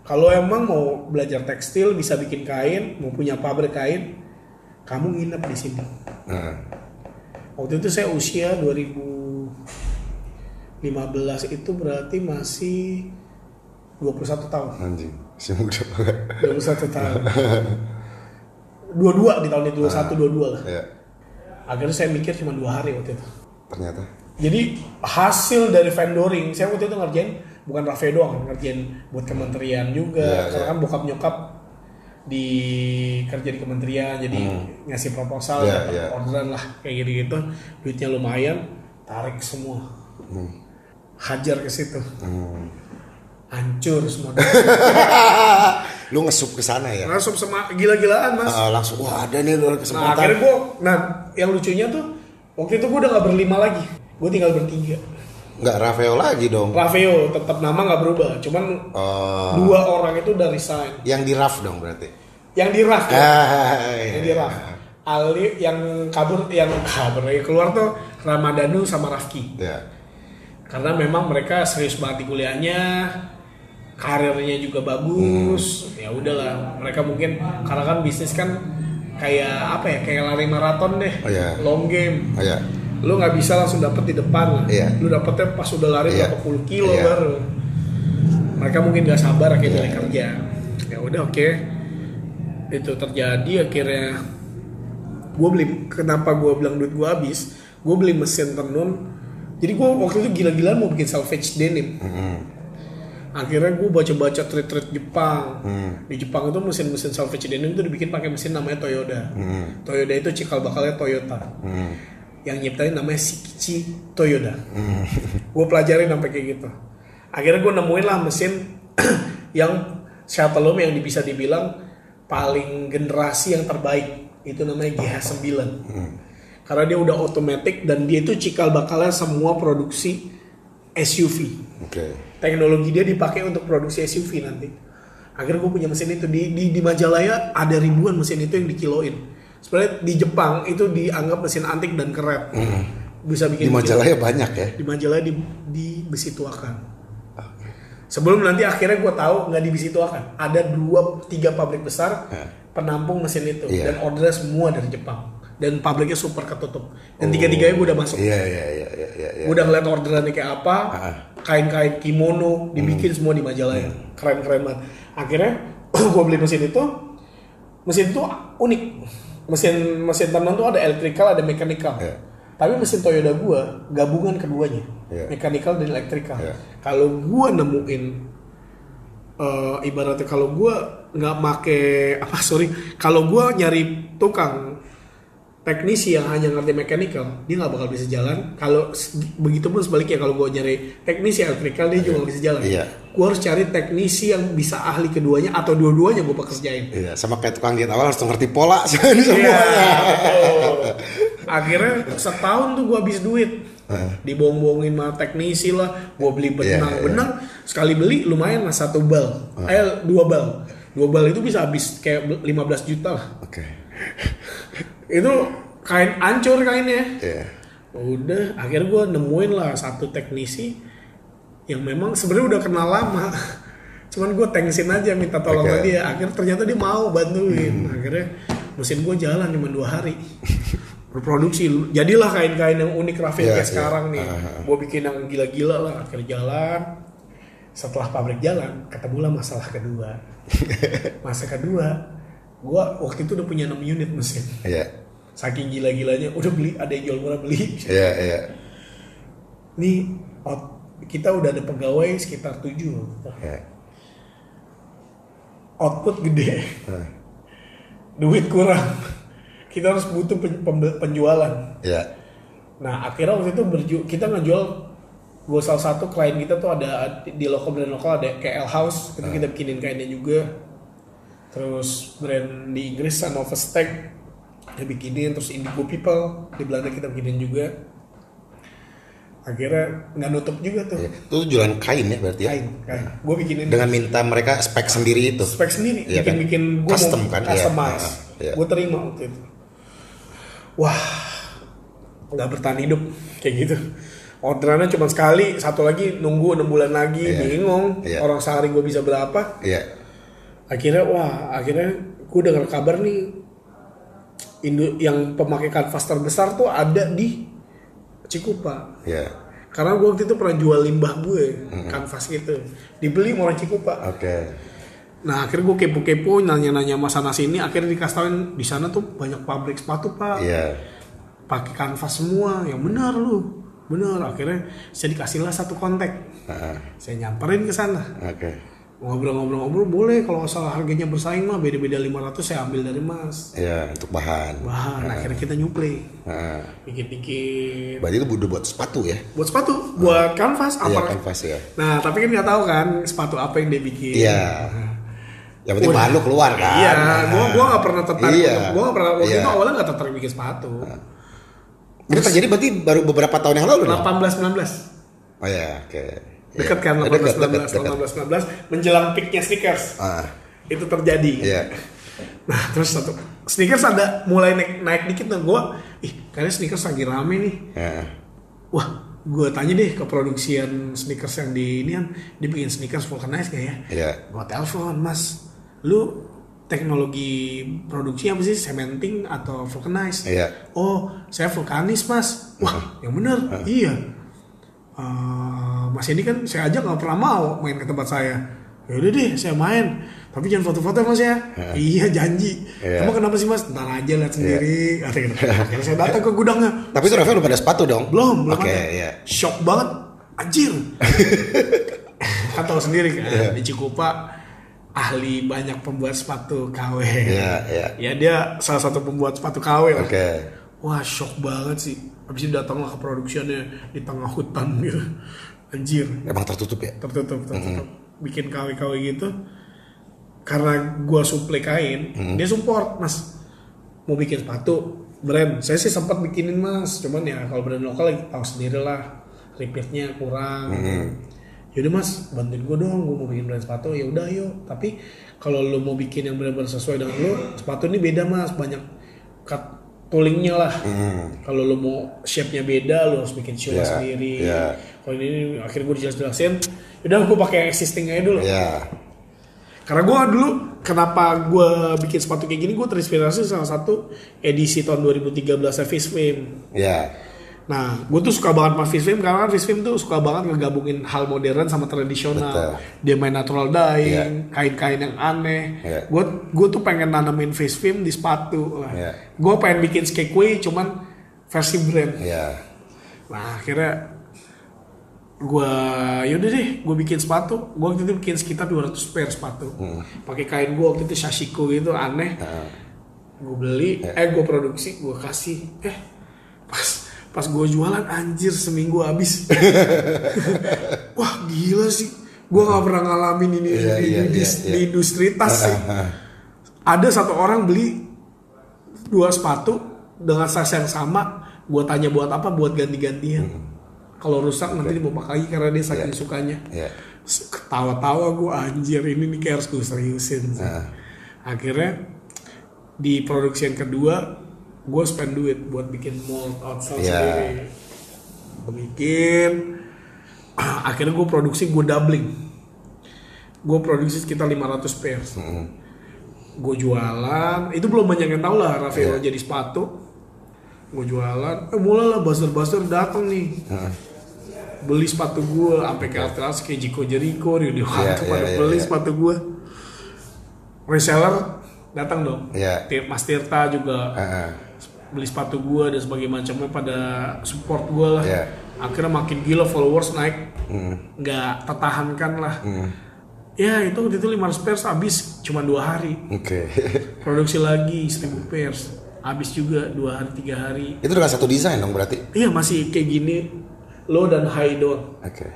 kalau emang mau belajar tekstil bisa bikin kain, mau punya pabrik kain, kamu nginep di sini. Nah, Waktu itu saya usia 2015 itu berarti masih 21 tahun. anjing. Si muda banget. 21 tahun. 22 di tahun itu 21 22 lah. Ya, Akhirnya saya mikir cuma dua hari waktu itu. ternyata. Jadi hasil dari vendoring, saya waktu itu ngerjain bukan Rafe doang, ngerjain buat kementerian juga. Iya, karena iya. kan bokap nyokap di kerja di kementerian, jadi ngasih proposal, Hmm. Iya, dapat iya. orderan lah kayak gitu-gitu. Duitnya lumayan, tarik semua, hajar ke situ, Hmm. hancur semua. Lu ngesup ke sana ya? Langsung sama gila-gilaan mas. Ah, langsung wah ada nih lu Nah kesempatan. akhirnya gue, nah yang lucunya tuh waktu itu gue udah nggak berlima lagi, gue tinggal bertiga. Nggak Rafael lagi dong. Rafael tetap nama nggak berubah, cuman Oh, dua orang itu udah resign. yang di Raf dong berarti. Yang di RAF, ya? Ah, yang di RAF. Ali yang kabur, yang kabur yang keluar tuh Ramadhanu sama Rafki. Ya. Karena memang mereka serius banget di kuliahnya, karirnya juga bagus. Ya udahlah, mereka mungkin karena kan bisnis kan kayak apa ya, kayak lari maraton deh, Oh, iya. long game. Oh ya. Lu nggak bisa langsung dapet di depan, Iya. lu dapetnya pas udah lari Iya. berapa puluh kilo Iya. baru. Mereka mungkin gak sabar akhirnya dari kerja. Ya udah oke, itu terjadi akhirnya. Gue beli, kenapa gue bilang duit gue habis? Gue beli mesin tenun. Jadi gue waktu itu gila-gilaan mau bikin salvage denim. Hmm. Akhirnya gue baca-baca treat-treat Jepang. Hmm. Di Jepang itu mesin-mesin salvage denim itu dibikin pakai mesin namanya Toyoda. Hmm. Toyoda itu cikal bakalnya Toyota Hmm. Yang nyiptain namanya Shikichi Toyoda. gue pelajarin sampai kayak gitu. Akhirnya gue nemuin lah mesin yang shuttle yang bisa dibilang paling generasi yang terbaik. Itu namanya GH9. Karena dia udah otomatis dan dia itu cikal bakalnya semua produksi SUV. Oke. Teknologi dia dipakai untuk produksi SUV nanti. Akhirnya gue punya mesin itu di, di di Majalaya ada ribuan mesin itu yang dikiloin. Sebenarnya di Jepang itu dianggap mesin antik dan keren. Bisa Di bikin Majalaya banyak ya. di Majalaya di, di besi tuakan. Sebelum nanti akhirnya gue tahu nggak di besi tuakan, ada dua tiga pabrik besar Ya. penampung mesin itu Iya. dan ordernya semua dari Jepang. dan pabriknya super ketutup dan tiga tiganya gue udah masuk Iya iya iya iya iya. iya. gue udah ngeliat orderannya kayak apa Ah. kain-kain kimono dibikin Hmm. semua di majalah ya keren-keren banget akhirnya gue beli mesin itu mesin itu unik mesin mesin tenun tuh ada electrical ada mechanical Iya. tapi mesin Toyota gue gabungan keduanya Iya. mechanical dan electrical Iya. kalau gue nemuin eh, ibaratnya kalau gue nggak make apa sorry kalau gue nyari tukang teknisi yang hanya ngerti mechanical dia nggak bakal bisa jalan. Kalau begitu pun sebaliknya kalau gue nyari teknisi electrical dia juga nggak bisa jalan. Iya. gue harus cari teknisi yang bisa ahli keduanya atau dua-duanya gue pekerjain. Iya, sama kayak tukang diet awal harus ngerti pola. Ini semua. Iya, akhirnya setahun tuh gue habis duit. Dibohong-bohongin sama teknisi lah gue beli Iya, iya. benang sekali beli lumayan lah satu bal. Eh dua bal. Dua bal itu bisa habis kayak 15 juta lah. Oke. Itu kain ancur kainnya. Iya. udah akhirnya gue nemuin lah satu teknisi yang memang sebenarnya udah kenal lama. Cuman gue thanksin aja minta tolong Oke. sama dia. Akhirnya ternyata dia mau bantuin. Akhirnya mesin gue jalan cuma dua hari. Berproduksi. Jadilah kain-kain yang unik Rafael Iya, kayak iya. sekarang nih. Ah. gue bikin yang gila-gila lah. Akhirnya jalan. Setelah pabrik jalan ketemulah masalah kedua. Masa kedua gue waktu itu udah punya 6 unit mesin Iya. saking gila-gilanya udah beli ada yang jual murah beli Iya, iya. nih out- kita udah ada pegawai sekitar 7 Iya. output gede Ah. duit kurang kita harus butuh penjualan Iya. nah akhirnya waktu itu berju kita ngejual gue salah satu klien kita tuh ada di lokal brand lokal ada KL House itu kita bikinin kainnya juga terus brand di Inggris Sanova Stack kita bikinin terus Indigo People di Belanda kita bikinin juga akhirnya nggak nutup juga tuh Iya. Itu jualan kain ya berarti ya? kain kain gue bikinin Dengan minta mereka spek sendiri itu. spek sendiri Iya bikin kan? bikin gue Custom mau kan? Iya. customize Ah, iya. gue terima waktu itu wah nggak bertahan hidup kayak gitu orderannya cuma sekali satu lagi nunggu enam bulan lagi Iya. bingung Iya. orang sehari gue bisa berapa Iya. Akhirnya wah akhirnya gue dengar kabar nih Indo yang pemakai kanvas terbesar tuh ada di Cikupa. Iya. karena gue waktu itu pernah jual limbah gue kanvas gitu. Dibeli sama orang Cikupa. Oke. Nah akhirnya gue kepo-kepo nanya-nanya sama sana sini akhirnya dikasih di sana tuh banyak pabrik sepatu pak. Iya. pakai kanvas semua. Yang benar lu. Benar. Akhirnya saya dikasih lah satu kontak. Ah, saya nyamperin ke sana. Oke. Ngobrol-ngobrol-ngobrol boleh kalau asal harganya bersaing mah beda-beda 500 saya ambil dari mas Iya, untuk bahan. bahan akhirnya kita nyuplai Ah. dikit-dikit Berarti itu udah buat sepatu ya? buat sepatu buat kanvas Iya, apa kanvas ya. nah tapi kan nggak tahu kan sepatu apa yang dia bikin Iya. Yang penting bahan lu keluar kan? Iya, Nah. gua gua nggak pernah tertarik. Iya. Gua nggak pernah waktu Iya. itu awalnya nggak tertarik bikin sepatu. Ini terjadi berarti baru beberapa tahun yang lalu dong? 18 19 Oh ya, oke. Dekat kan Eh, 18 dekat, dekat, 19 dekat. 18 19 menjelang peaknya sneakers Ah, itu terjadi. iya. Nah terus satu sneakers ada mulai naik naik dikit nah gua ih kayaknya sneakers lagi rame nih. Ya. Wah gua tanya deh ke produksian sneakers yang di ini kan dia bikin sneakers vulcanize gak ya? Iya. Gua telepon mas, lu teknologi produksi apa sih cementing atau vulcanize? Iya. Oh, saya vulkanis mas. Wah, yang bener. Iya. Eh, mas ini kan saya ajak nggak pernah mau main ke tempat saya. Ya udah deh, saya main. Tapi jangan foto-foto mas ya. Iya janji. Iya. Kamu kenapa sih mas? Ntar aja lihat sendiri. Kata gitu. Akhirnya saya datang ke gudangnya. Tapi itu Rafael belum ada sepatu dong? Belum, belum Oke, ada. iya. Shock banget. Anjir. kan tahu sendiri kan Iya. di Cikupa ahli banyak pembuat sepatu KW. Iya, iya. Ya dia salah satu pembuat sepatu KW lah. Oke. Wah shock banget sih. Habis itu datanglah ke produksiannya di tengah hutan gitu. Anjir, Emang tertutup ya? tertutup, tertutup. Bikin KW-KW gitu. Karena gua suplai kain, dia support, Mas. Mau bikin sepatu, brand. Saya sih sempat bikinin, Mas. Cuman ya kalau brand lokal lagi tahu sendiri lah. Repeatnya kurang. Yaudah mas, bantuin gue dong, gue mau bikin brand sepatu. Ya udah yuk. Tapi kalau lo mau bikin yang benar-benar sesuai dengan lo, sepatu ini beda mas, banyak cut toolingnya lah. Kalau lo mau shape-nya beda, lo harus bikin shoe Iya, sendiri. iya. Kalau ini akhirnya gue dijelasin, udah gue pakai existing aja dulu. Iya. Karena gue dulu kenapa gue bikin sepatu kayak gini gue terinspirasi salah satu edisi tahun 2013 Fish Film. Ya. Nah, gue tuh suka banget sama Fish Film karena Fish Film tuh suka banget ngegabungin hal modern sama Betul. tradisional. Dia main natural dyeing, kain-kain yang aneh. Gue gue tuh pengen nanamin Fish Film di sepatu. Iya. Gue pengen bikin skakeway cuman versi brand. Ya. Nah akhirnya gue yaudah deh gue bikin sepatu gue waktu itu bikin sekitar 200 pair sepatu pakai kain gue waktu itu Shashiko gitu aneh gue beli eh gue produksi gue kasih eh pas pas gue jualan anjir seminggu habis. Wah gila sih. Gue nggak pernah ngalamin ini Iya, di, iya, di- iya, di iya. industri tas sih. Ada satu orang beli dua sepatu dengan size yang sama. Gue tanya buat apa? Buat ganti-gantian. Kalau rusak nanti mau pakai karena dia saking Iya. sukanya. Ya. S- ketawa-tawa gue anjir ini nih kayak harus gue seriusin. Sih. akhirnya di produksi yang kedua gue spend duit buat bikin mold outsole Iya. sendiri. Gue bikin akhirnya gue produksi gue doubling. Gue produksi sekitar 500 pairs gue jualan itu belum banyak yang tahu lah Rafael. Iya. jadi sepatu gue jualan. Eh mulai lah buzzer-buzzer datang nih. Beli sepatu gue sampai ke atas kayak Jiko Jericho Rio Iya, Dewanto iya, pada iya, beli iya. sepatu gue reseller datang dong. Iya. Tir- Mas Tirta juga. Heeh. Beli sepatu gue dan sebagainya macamnya pada support gue lah. Iya. akhirnya makin gila followers naik. Nggak tertahankan lah. Ya itu waktu itu 500 pairs habis cuma dua hari. Oke. produksi lagi 1000 pairs. Habis juga dua hari tiga hari. Itu dengan satu desain dong berarti. iya masih kayak gini low dan high down Oke.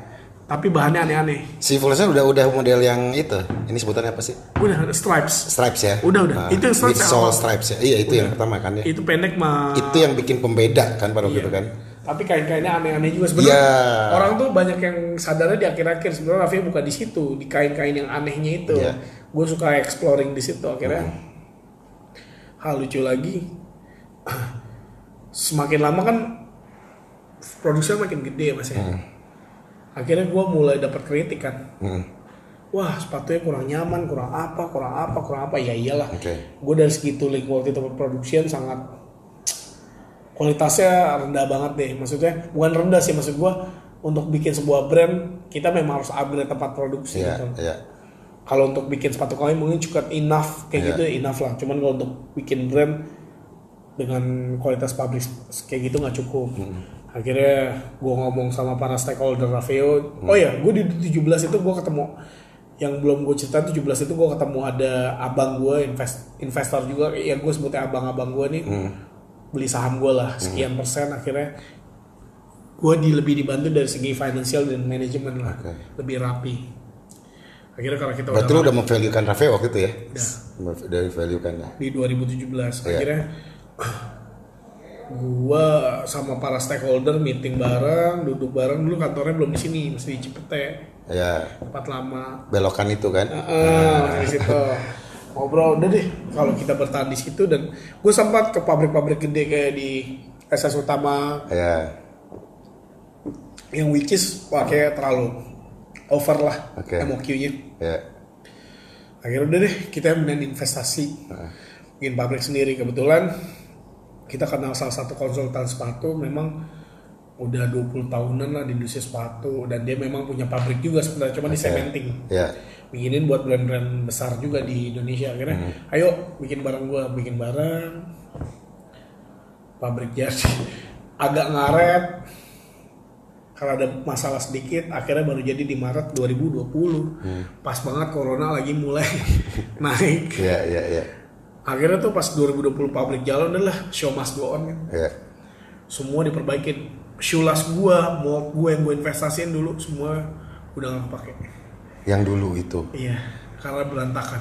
Tapi bahannya aneh-aneh Si set udah udah model yang itu. Ini sebutannya apa sih? udah stripes Stripes ya. Udah, udah. Itu yang stripes stripes ya. Iya itu yang pertama kan ya. itu pendek mah Itu yang bikin pembeda kan pada waktu Iya. itu kan. tapi kain-kainnya aneh-aneh juga sebenarnya Iya. orang tuh banyak yang sadarnya di akhir-akhir sebenarnya Raffi bukan di situ di kain-kain yang anehnya itu Iya. gue suka exploring di situ akhirnya hal lucu lagi semakin lama kan produksinya makin gede ya mas ya akhirnya gue mulai dapat kritik kan Hmm. wah sepatunya kurang nyaman kurang apa kurang apa kurang apa ya iyalah Oke. gue dari segi tooling quality tempat production sangat kualitasnya rendah banget deh maksudnya bukan rendah sih maksud gue untuk bikin sebuah brand kita memang harus upgrade tempat produksi Iya, gitu. iya. kalau untuk bikin sepatu kalian mungkin cukup enough kayak Iya. gitu enough lah cuman kalau untuk bikin brand dengan kualitas pabrik kayak gitu nggak cukup Hmm. Akhirnya gue ngomong sama para stakeholder Raveo Hmm. oh ya gue di 17 itu gue ketemu yang belum gue cerita 17 itu gue ketemu ada abang gue invest, investor juga ya gue sebutnya abang-abang gue nih Hmm. beli saham gue lah sekian persen akhirnya gue di lebih dibantu dari segi financial dan manajemen lah Oke. lebih rapi akhirnya karena kita Berarti lu udah memvaluekan Rafael waktu itu ya? Udah. Udah valuekan ya. di 2017 Iya. akhirnya gua sama para stakeholder meeting bareng duduk bareng. Dulu kantornya belum di sini masih di Cipete. Ya, tempat lama. Belokan itu kan. Heeh, di situ. Ngobrol udah deh. Kalau kita bertahan di situ dan gue sempat ke pabrik-pabrik gede kayak di SS Utama. Ya, yang which is kayak terlalu over lah Oke. MOQ-nya ya. akhirnya udah deh kita mending investasi. Bikin pabrik sendiri. Kebetulan kita kenal salah satu konsultan sepatu memang udah 20 tahunan lah di industri sepatu dan dia memang punya pabrik juga sebenarnya cuma di cementing Ya. bikinin buat brand-brand besar juga di Indonesia akhirnya ayo bikin bareng gua bikin bareng pabrik jadi agak ngaret. Karena ada masalah sedikit akhirnya baru jadi di Maret 2020 pas banget corona lagi mulai naik. Ya, ya, ya. Akhirnya tuh pas 2020 pabrik jalan adalah show must go on kan Ya. semua diperbaikin shoeless gua mold gua yang gua investasiin dulu semua udah nggak kepake Yang dulu itu. iya karena berantakan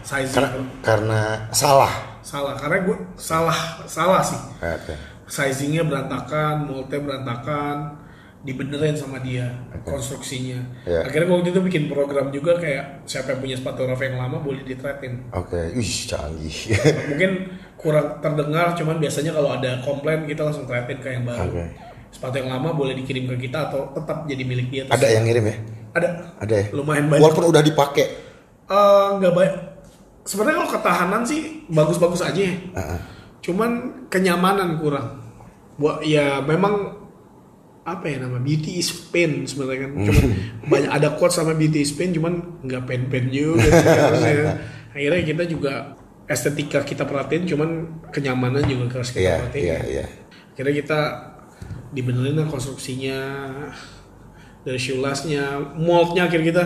sizing Karena karena salah. salah karena gue salah salah sih Oke. sizingnya berantakan moldnya berantakan dibenerin sama dia konstruksinya Iya. akhirnya waktu itu bikin program juga kayak siapa yang punya sepatu Rafa yang lama boleh ditretin Oke. Wih, canggih. mungkin kurang terdengar cuman biasanya kalau ada komplain kita langsung tretin ke yang baru Oke. sepatu yang lama boleh dikirim ke kita atau tetap jadi milik dia terus- Ada yang ngirim ya? ada Ada ya? lumayan banyak Walaupun udah dipakai. Eh, nggak baik. Sebenarnya kalau ketahanan sih bagus-bagus aja. ya. Heeh. Cuman kenyamanan kurang. Buat ya memang apa ya nama beauty is pain sebenarnya kan. Cuman banyak ada quote sama beauty is pain cuman nggak pain-pain juga sih harusnya. Akhirnya kita juga estetika kita perhatiin cuman kenyamanan juga harus kita Iya, perhatiin. iya, iya. Akhirnya kita dibenerin lah konstruksinya dari shoelasnya, moldnya akhirnya kita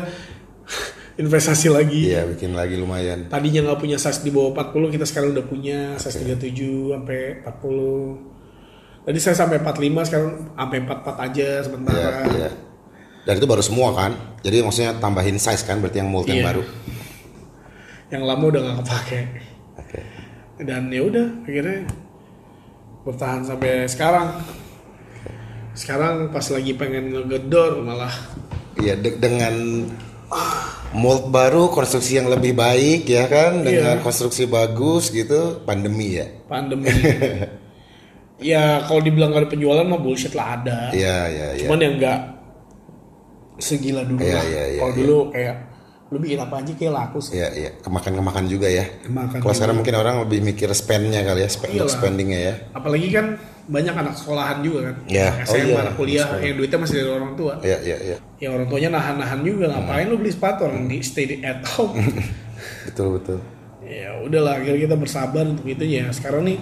investasi lagi. Iya, bikin lagi lumayan. Tadinya nggak punya size di bawah 40, kita sekarang udah punya size 37 sampai 40. Tadi saya sampai 45, sekarang sampai 44 aja Iya, sementara. iya. Dan itu baru semua kan? Jadi maksudnya tambahin size kan berarti yang mold yang Iya. baru. Yang lama udah nggak kepake. Oke. Dan ya udah akhirnya bertahan sampai sekarang. Sekarang pas lagi pengen ngegedor malah Iya, de- dengan mold baru, konstruksi yang lebih baik ya kan, dengan Iya. konstruksi bagus gitu, pandemi ya. pandemi. ya kalau dibilang gak ada penjualan mah bullshit lah ada. Iya, iya, iya. Cuman yang nggak segila dulu Iya, lah. iya, iya, kalau iya. dulu kayak lu bikin apa aja kayak laku sih. Iya, iya, kemakan-kemakan juga ya. Kemakan Kalau sekarang mungkin orang lebih mikir spendnya kali ya, spend Iyalah. spendingnya ya. Apalagi kan banyak anak sekolahan juga kan. Iya. Anak Oh SMA, iya, anak kuliah sekolah. yang duitnya masih dari orang tua. Iya, iya, iya. Ya orang tuanya nahan-nahan juga ngapain lu beli sepatu orang di stay di- at home. Betul, betul. ya udahlah akhirnya kita bersabar untuk itu ya. Sekarang nih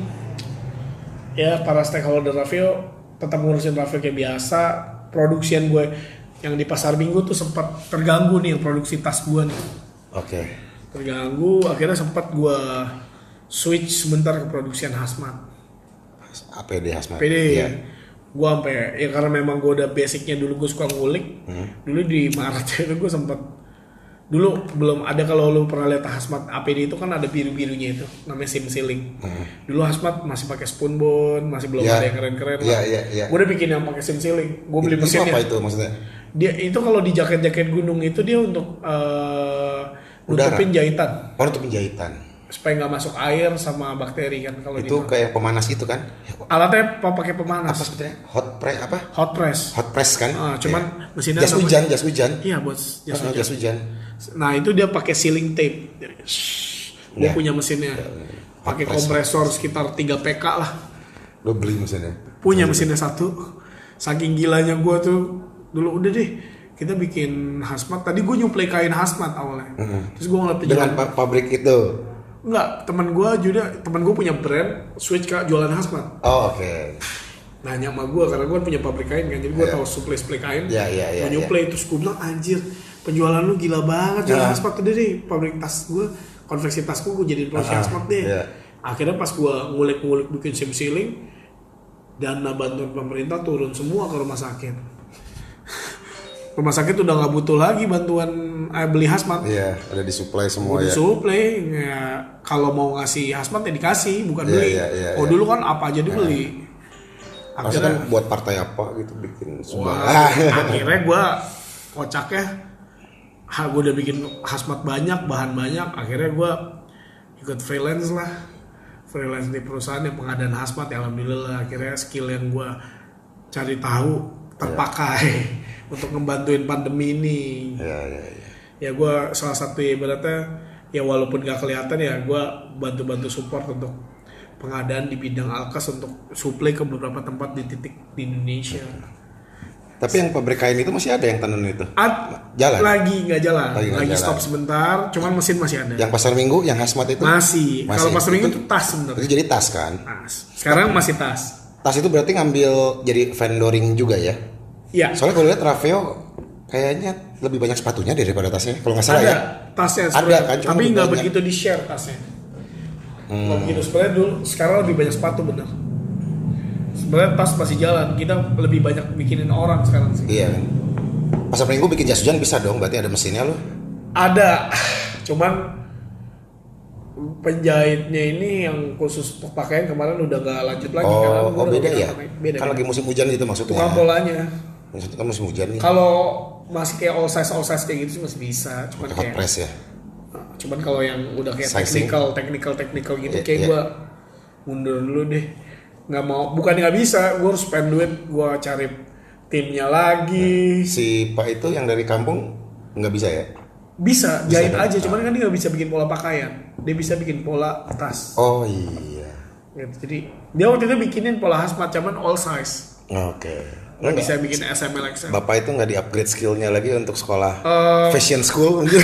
ya para stakeholder Raffio tetap ngurusin Raffio kayak biasa. Produksian gue yang di pasar minggu tuh sempat terganggu nih produksi tas gue nih. Oke. Terganggu akhirnya sempat gue switch sebentar ke produksian hazmat. APD Hasmat. PD Iya. gue sampai ya karena memang gue udah basicnya dulu gue suka ngulik dulu di Maret itu gue sempat dulu belum ada kalau lu pernah lihat hazmat APD itu kan ada biru birunya itu namanya sim sealing dulu hazmat masih pakai spoon bone masih belum Ya. ada yang keren keren Ya, ya, ya. gue udah bikin yang pakai sim sealing gue beli Itu mesinnya apa itu maksudnya? dia itu kalau di jaket jaket gunung itu dia untuk eh, Udara. nutupin jahitan Oh, untuk penjahitan. supaya nggak masuk air sama bakteri kan kalau Itu di kayak pemanas gitu kan? alatnya apa pakai Apa pemanas sebetulnya? Hot press apa? hot press Hot press kan? Ah, cuman Iya. mesinnya jas hujan, jas hujan. Iya jas Ah, hujan. jas hujan. Nah itu dia pakai sealing tape. Gue Ya. punya mesinnya. Pakai Hot press. kompresor sekitar 3 PK lah. Lo beli mesinnya. Punya mesinnya satu. Saking gilanya gue tuh dulu udah deh kita bikin hazmat. Tadi gue nyuplai kain hazmat awalnya. Terus gue ngeliat Dengan penjualan. pa- pabrik itu. Enggak, teman gue juga teman gue punya brand switch ke jualan hazmat. Oh, oke. Nanya sama gue karena gue punya pabrik kain kan, jadi gue Iya. tahu supply supply kain. Iya, iya, iya, Gue nyuplai terus gue bilang anjir penjualan lu gila banget jualan Iya. hazmat udah deh pabrik tas gue konveksi tas gue gue jadiin produksi Ah, hazmat deh. iya. Akhirnya pas gue ngulik-ngulik bikin sim sealing dana bantuan pemerintah turun semua ke rumah sakit. rumah sakit udah nggak butuh lagi bantuan eh, beli hazmat. Iya, udah disuplai semua Udah ya. supply, ya, kalau mau ngasih hazmat ya dikasih, bukan Iya, beli. iya, iya, oh iya. dulu kan apa aja dibeli. Maksudnya kan buat partai apa gitu bikin sumbang. akhirnya gue kocaknya ha, gue udah bikin hazmat banyak bahan banyak akhirnya gue ikut freelance lah. Freelance di perusahaan yang pengadaan hazmat ya alhamdulillah. Akhirnya skill yang gue cari tahu terpakai untuk ngebantuin pandemi ini. Iya, iya, iya. ya gue salah satu ibaratnya ya walaupun gak kelihatan ya gue bantu-bantu support untuk pengadaan di bidang alkas untuk supply ke beberapa tempat di titik di Indonesia. Tapi yang pabrik kain itu masih ada yang tenun itu. Ad, Jalan? Lagi nggak jalan, Lagi lagi, nggak stop jalan. sebentar. Cuman mesin masih ada. Yang pasar minggu, yang hazmat itu masih. Masih. Kalau pasar minggu Itu- itu tas sebenarnya. itu jadi tas kan? Tas. Sekarang masih tas. Tas itu berarti ngambil jadi vendoring juga ya? Iya. Soalnya kalau lihat Raveo kayaknya lebih banyak sepatunya daripada tasnya. Kalau nggak salah ada ya. tasnya Ada kan, cuma tapi nggak begitu di share tasnya. Hmm. Nggak begitu sebenarnya dulu. Sekarang lebih banyak sepatu bener. Sebenarnya tas masih jalan. Kita lebih banyak bikinin orang sekarang sih. Iya. Pasar minggu bikin jas hujan bisa dong, berarti ada mesinnya loh. Ada, cuman penjahitnya ini yang khusus pakaian kemarin udah gak lanjut lagi karena Oh, gua oh beda ya? Beda. Kan lagi musim hujan gitu maksudnya. Tukang polanya. Maksudnya kan musim hujan nih. Kalau masih kayak all size all size kayak gitu sih masih bisa. Cuman Hot kayak press ya. cuman kalau yang udah kayak Sizing. technical technical technical gitu Iya, kayak iya. gua mundur dulu deh. Nggak mau bukan nggak bisa. Gue harus spend duit gue cari timnya lagi. Si Pak itu yang dari kampung nggak bisa ya? bisa jahit kan? aja. Cuman kan dia nggak bisa bikin pola pakaian. Dia bisa bikin pola tas. Oh iya. gitu. jadi dia waktu itu bikinin pola hazmat cuman all size. Oke. nggak bisa bikin SML XL Bapak itu nggak di upgrade skillnya lagi untuk sekolah Eh, fashion school? udah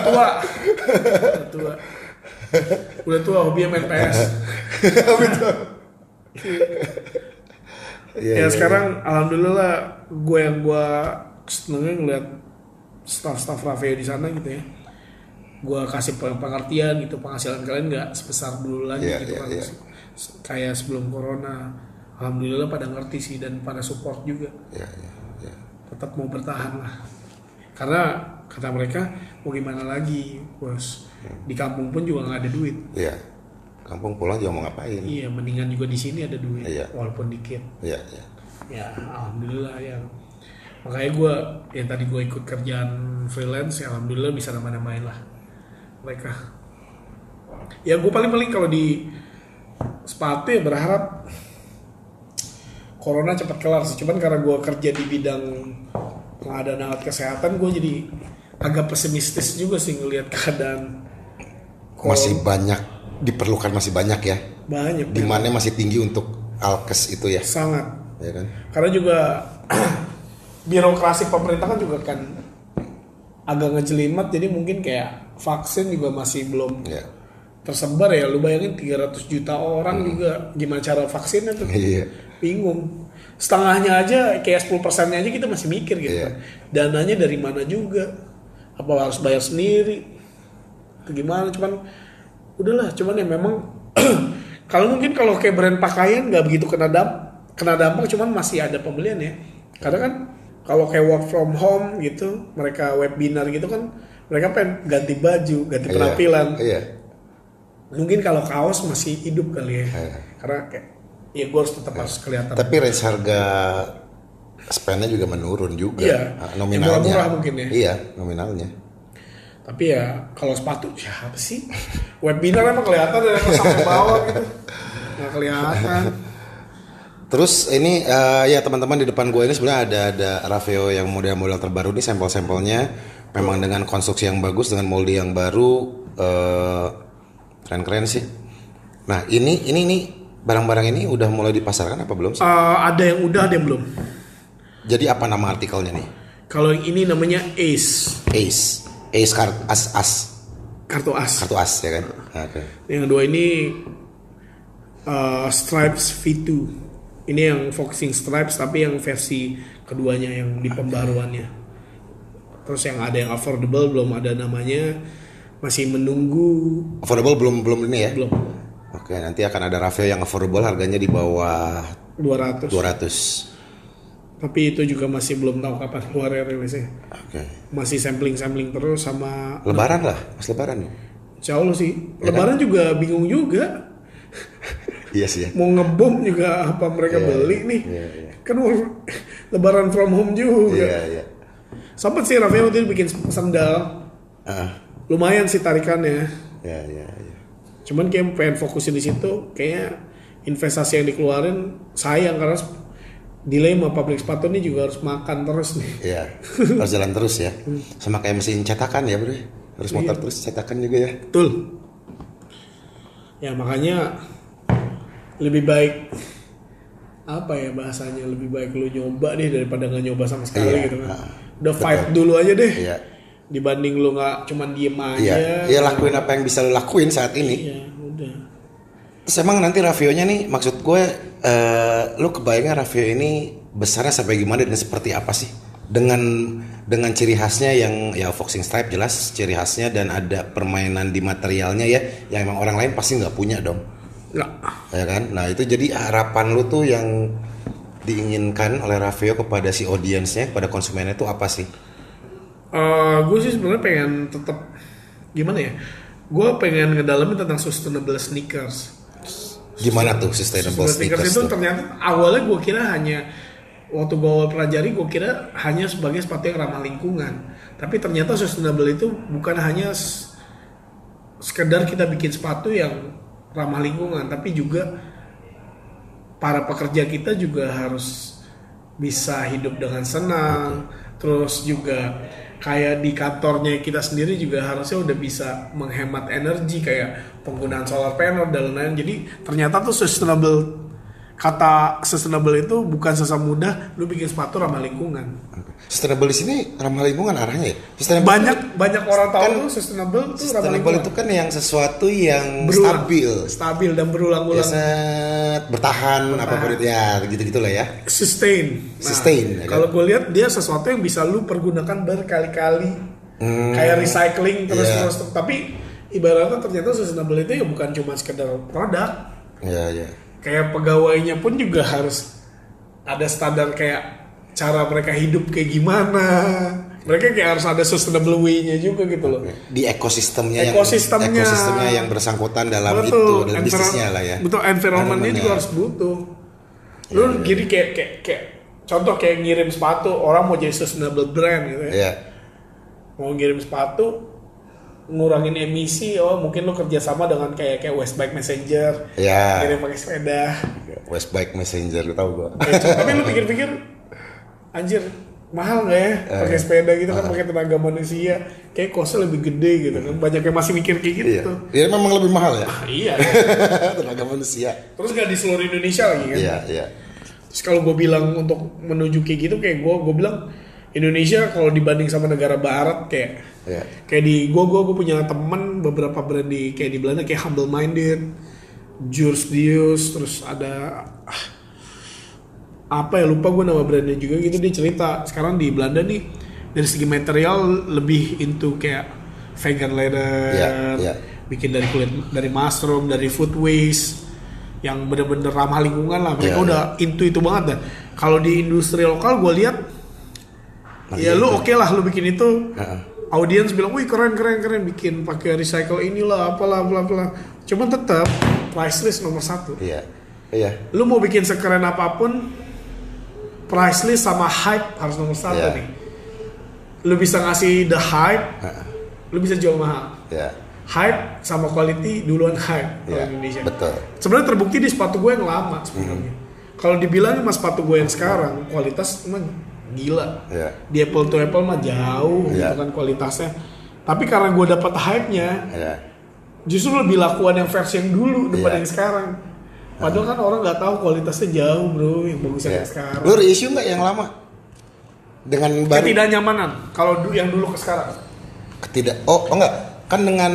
tua udah tua udah tua hobinya main PS Iya, ya iya, sekarang alhamdulillah gue yang gue senengnya ngeliat staff-staff Raffio di sana gitu ya. Gue kasih peng- pengertian gitu penghasilan kalian nggak sebesar dulu lagi Iya, gitu iya, kan. iya. Se- kayak sebelum corona. Alhamdulillah pada ngerti sih dan pada support juga. Iya, iya, iya. tetap mau bertahan lah. Karena kata mereka mau gimana lagi bos? Di kampung pun juga nggak ada duit. Iya. Kampung pulang juga mau ngapain? iya mendingan juga di sini ada duit Iya. walaupun dikit Iya, iya. ya alhamdulillah ya makanya gue yang tadi gue ikut kerjaan freelance ya alhamdulillah bisa nama-namain lah mereka ya gue paling-paling kalau di sepatu ya berharap corona cepat kelar sih cuman karena gue kerja di bidang pengadaan alat kesehatan gue jadi agak pesimistis juga sih ngelihat keadaan Masih banyak diperlukan masih banyak ya. banyak Demandnya masih tinggi untuk alkes itu ya, sangat. Ya kan? karena juga birokrasi pemerintah kan juga kan agak ngejelimet jadi mungkin kayak vaksin juga masih belum Iya. tersebar ya. Lu bayangin 300 juta orang juga gimana cara vaksinnya tuh? Iya. bingung. Setengahnya aja kayak 10 persennya aja kita masih mikir gitu. Iya. dananya dari mana juga? Apa harus bayar sendiri? Atau gimana? Cuman udahlah cuman ya memang kalau mungkin kalau kayak brand pakaian nggak begitu kena damp kena dampak cuman masih ada pembelian ya karena kan kalau kayak work from home gitu mereka webinar gitu kan mereka pengen ganti baju ganti Iya. penampilan Iya. mungkin kalau kaos masih hidup kali ya Iya. karena kayak ya gue harus tetap harus kelihatan Tapi range harga spendnya juga menurun juga. Iya. Nominalnya. murah-murah mungkin ya. Iya, nominalnya. Tapi ya kalau sepatu siapa sih? Webinar emang kelihatan dari atas sampai bawah gitu. Nggak kelihatan. Terus ini eh, ya teman-teman di depan gue ini sebenarnya ada ada Raveo yang model-model terbaru nih sampel-sampelnya. Memang dengan konstruksi yang bagus dengan molde yang baru eh, keren-keren sih. Nah ini ini nih barang-barang ini udah mulai dipasarkan apa belum sih? Eh, ada yang udah ada yang belum. Jadi apa nama artikelnya nih? kalau yang ini namanya Ace. Ace, Ace kart as as. Kartu as. Kartu as ya kan? Oke. yang kedua ini eh, Stripes V2 ini yang focusing Stripes tapi yang versi keduanya yang di pembaruannya. Terus yang ada yang affordable belum ada namanya. Masih menunggu. Affordable belum belum ini ya? belum. Oke nanti akan ada Raveo yang affordable harganya di bawah 200 200. Tapi itu juga masih belum tahu kapan keluar rilisnya Oke. masih sampling sampling terus sama Lebaran lah, pas Lebaran ya. Insya Allah sih Ya Lebaran juga bingung juga Iya sih ya. mau ngebom juga apa mereka Iya, beli iya, nih iya, iya. kan Lebaran from home juga Iya iya. Sempet sih Rafael waktu itu bikin sendal Ah, lumayan sih tarikannya ya ya ya. cuman kayak pengen fokusin di situ kayaknya investasi yang dikeluarin sayang karena delay sama pabrik sepatu ini juga harus makan terus nih Iya. Harus jalan terus ya. Sama kayak mesin cetakan ya, Bro. Harus motor Iya. terus cetakan juga ya. betul ya makanya lebih baik apa ya bahasanya lebih baik lu nyoba deh daripada nggak nyoba sama sekali Iya, gitu kan ah, udah fight dulu aja deh Iya. dibanding lu nggak cuman diem Iya. aja Iya lakuin apa yang bisa lo lakuin saat ini. Iya, udah Terus emang nanti Ravionya nih maksud gue eh lu kebayangnya Ravio ini besarnya sampai gimana dan seperti apa sih? Dengan dengan ciri khasnya yang ya foxing stripe jelas ciri khasnya dan ada permainan di materialnya ya yang emang orang lain pasti nggak punya dong. nggak. Ya kan? Nah itu jadi harapan lu tuh yang diinginkan oleh Ravio kepada si audiensnya kepada konsumennya itu apa sih? Gue sih sebenarnya pengen tetap gimana ya? Gue pengen ngedalamin tentang sustainable sneakers gimana tuh sustainable Sustainable sneakers itu tuh? ternyata awalnya gue kira hanya waktu gue awal pelajari gue kira hanya sebagai sepatu yang ramah lingkungan. Tapi ternyata sustainable itu bukan hanya sekedar kita bikin sepatu yang ramah lingkungan tapi juga para pekerja kita juga harus bisa hidup dengan senang. Terus juga kayak di kantornya kita sendiri juga harusnya udah bisa menghemat energi kayak penggunaan solar panel dan lain-lain. Jadi ternyata tuh sustainable kata sustainable itu bukan sesama mudah lu bikin sepatu ramah lingkungan Sustainable di sini ramah lingkungan arahnya ya. Sustainable banyak banyak orang tahu Kan tuh sustainable ramah Sustainable lingkungan itu kan yang sesuatu yang Berulang. stabil. stabil dan berulang-ulang Biasa bertahan, apa begitu ya gitu-gitu lah ya. sustain. Nah, Sustain, ya kan? Kalau gue lihat dia sesuatu yang bisa lu pergunakan berkali-kali, kayak recycling terus Hmm. Iya. terus. Tapi ibaratnya ternyata sustainable itu ya bukan cuma sekedar produk, Ya ya. Kayak pegawainya pun juga harus ada standar kayak cara mereka hidup kayak gimana. Mereka kayak harus ada sustainable way-nya juga gitu loh. Di ekosistemnya, Ekosistemnya. yang ekosistemnya yang bersangkutan dalam itu dalam bisnisnya lah ya. Betul, environmentnya juga harus butuh. Lu jadi kayak, kayak kayak contoh kayak ngirim sepatu orang mau jadi sustainable brand gitu ya. Ya. Mau ngirim sepatu ngurangin emisi, oh mungkin lu kerjasama dengan kayak kayak Westbike Messenger, Ya. ngirim pakai sepeda. Westbike Messenger tahu gua. Kayak, tapi lu pikir-pikir, anjir mahal nggak ya pakai Eh. sepeda gitu kan pakai tenaga manusia, kayak kosnya lebih gede gitu kan. Banyak yang masih mikir kayak Iya. gitu. Ya memang lebih mahal ya. Iya. Tenaga manusia. Terus gak di seluruh Indonesia lagi kan? Iya, iya. Terus kalau gue bilang untuk menuju kayak gitu kayak gue gue bilang Indonesia kalau dibanding sama negara Barat kayak Iya. kayak di gue gue gue punya temen beberapa brand di kayak di Belanda kayak Humble Minded, Jurs Dius, terus ada ah, apa ya lupa gue nama brandnya juga gitu dia cerita sekarang di Belanda nih dari segi material lebih into kayak vegan leather, Iya, iya. bikin dari kulit dari mushroom, dari food waste yang bener-bener ramah lingkungan lah mereka Iya, udah into itu banget dah. Kalau di industri lokal gue lihat ya iya lu oke lah lu bikin itu Heeh. Audiens bilang wih keren keren keren bikin pakai recycle inilah apalah bla bla cuman tetap price list nomor satu Iya. Iya. lu mau bikin sekeren apa pun price list sama hype harus nomor satu Iya. nih lu bisa ngasih the hype Heeh. lu bisa jual mahal Iya. hype sama quality duluan hype kalau Iya. Indonesia Betul. sebenarnya terbukti di sepatu gue yang lama sebenarnya kalau dibilang sama sepatu gue yang sekarang kualitas emang gila Iya. di Apple to Apple mah jauh Iya. gitu kan kualitasnya tapi karena gue dapat hype-nya Iya. justru lebih lakuan yang versi yang dulu daripada Iya. yang sekarang padahal kan orang nggak tahu kualitasnya jauh bro yang bagus Iya. yang sekarang Lu reissue nggak yang lama? Dengan baru ketidaknyamanan kalau du- yang dulu ke sekarang ketidak oh, oh enggak kan dengan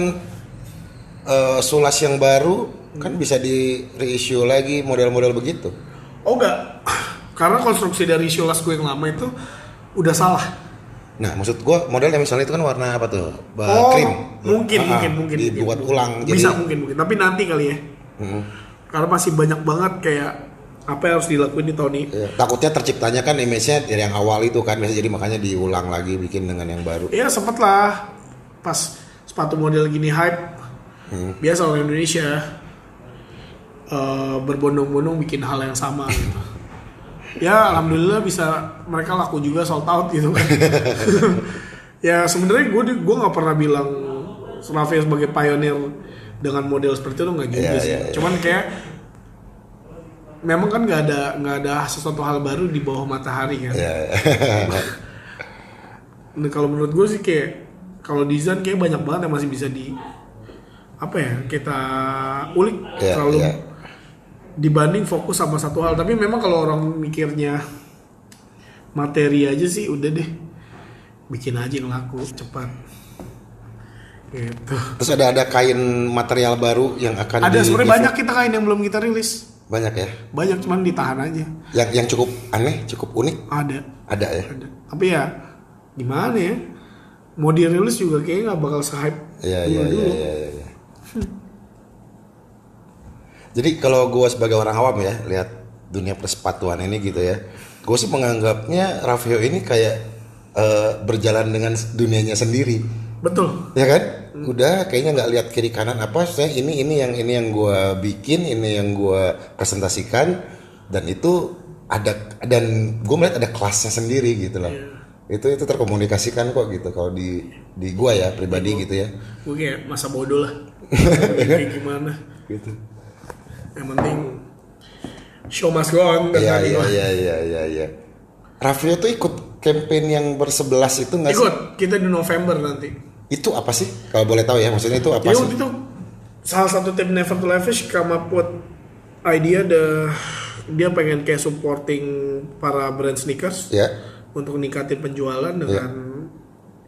eh, sulas yang baru kan bisa di reissue lagi model-model begitu oh enggak karena konstruksi dari Sholas gue yang lama itu udah salah. Nah maksud gua modelnya misalnya itu kan warna apa tuh? Ba- oh krim. mungkin Ah, mungkin mungkin. Dibuat mungkin. ulang bisa mungkin mungkin. Tapi nanti kali ya. Mm. karena masih banyak banget kayak apa yang harus dilakuin di tahun ini Iya, takutnya terciptanya kan image-nya dari yang awal itu kan biasa jadi makanya diulang lagi bikin dengan yang baru. Iya sempet lah. Pas sepatu model gini hype Hmm. biasa orang Indonesia eh, berbondong-bondong bikin hal yang sama gitu. ya alhamdulillah bisa mereka laku juga sold out gitu kan ya sebenarnya gue gue nggak pernah bilang Raffi sebagai pioneer dengan model seperti itu nggak juga Iya, sih iya, iya. cuman kayak memang kan nggak ada nggak ada sesuatu hal baru di bawah matahari kan ya Nah, kalau menurut gue sih kayak kalau desain kayak banyak banget yang masih bisa di apa ya kita ulik Iya, terlalu iya. Dibanding fokus sama satu hal. Tapi memang kalau orang mikirnya materi aja sih udah deh. Bikin aja yang laku cepat. Gitu. Terus ada ada kain material baru yang akan ada di- sebenarnya banyak kita kain yang belum kita rilis. Banyak ya? Banyak cuman ditahan aja. Yang yang cukup aneh cukup unik? Ada. Ada ya? Ada. Tapi ya gimana ya? Mau dirilis juga kayaknya nggak bakal se-hype Iya iya dulu-dulu. iya iya. iya. Jadi kalau gue sebagai orang awam ya lihat dunia persepatuan ini gitu ya, gue sih menganggapnya Raffio ini kayak eh, berjalan dengan dunianya sendiri, betul ya kan? Udah kayaknya nggak lihat kiri kanan apa, saya ini ini yang ini yang gue bikin, ini yang gue presentasikan dan itu ada dan gue melihat ada kelasnya sendiri gitu loh. Itu itu terkomunikasikan kok gitu kalau di di gue ya pribadi gitu ya. gue kayak masa bodoh lah kayak gimana Gitu. Yang penting show must go on Iya tadi iya mah. iya iya iya iya. Raffio tuh ikut campaign yang bersebelas itu nggak sih? Ikut, kita di November nanti. Itu apa sih? Kalau boleh tahu ya, maksudnya itu apa Jadi sih? itu salah satu tim Never to Lavish up with idea the dia pengen kayak supporting para brand sneakers Ya, untuk ningkatin penjualan dengan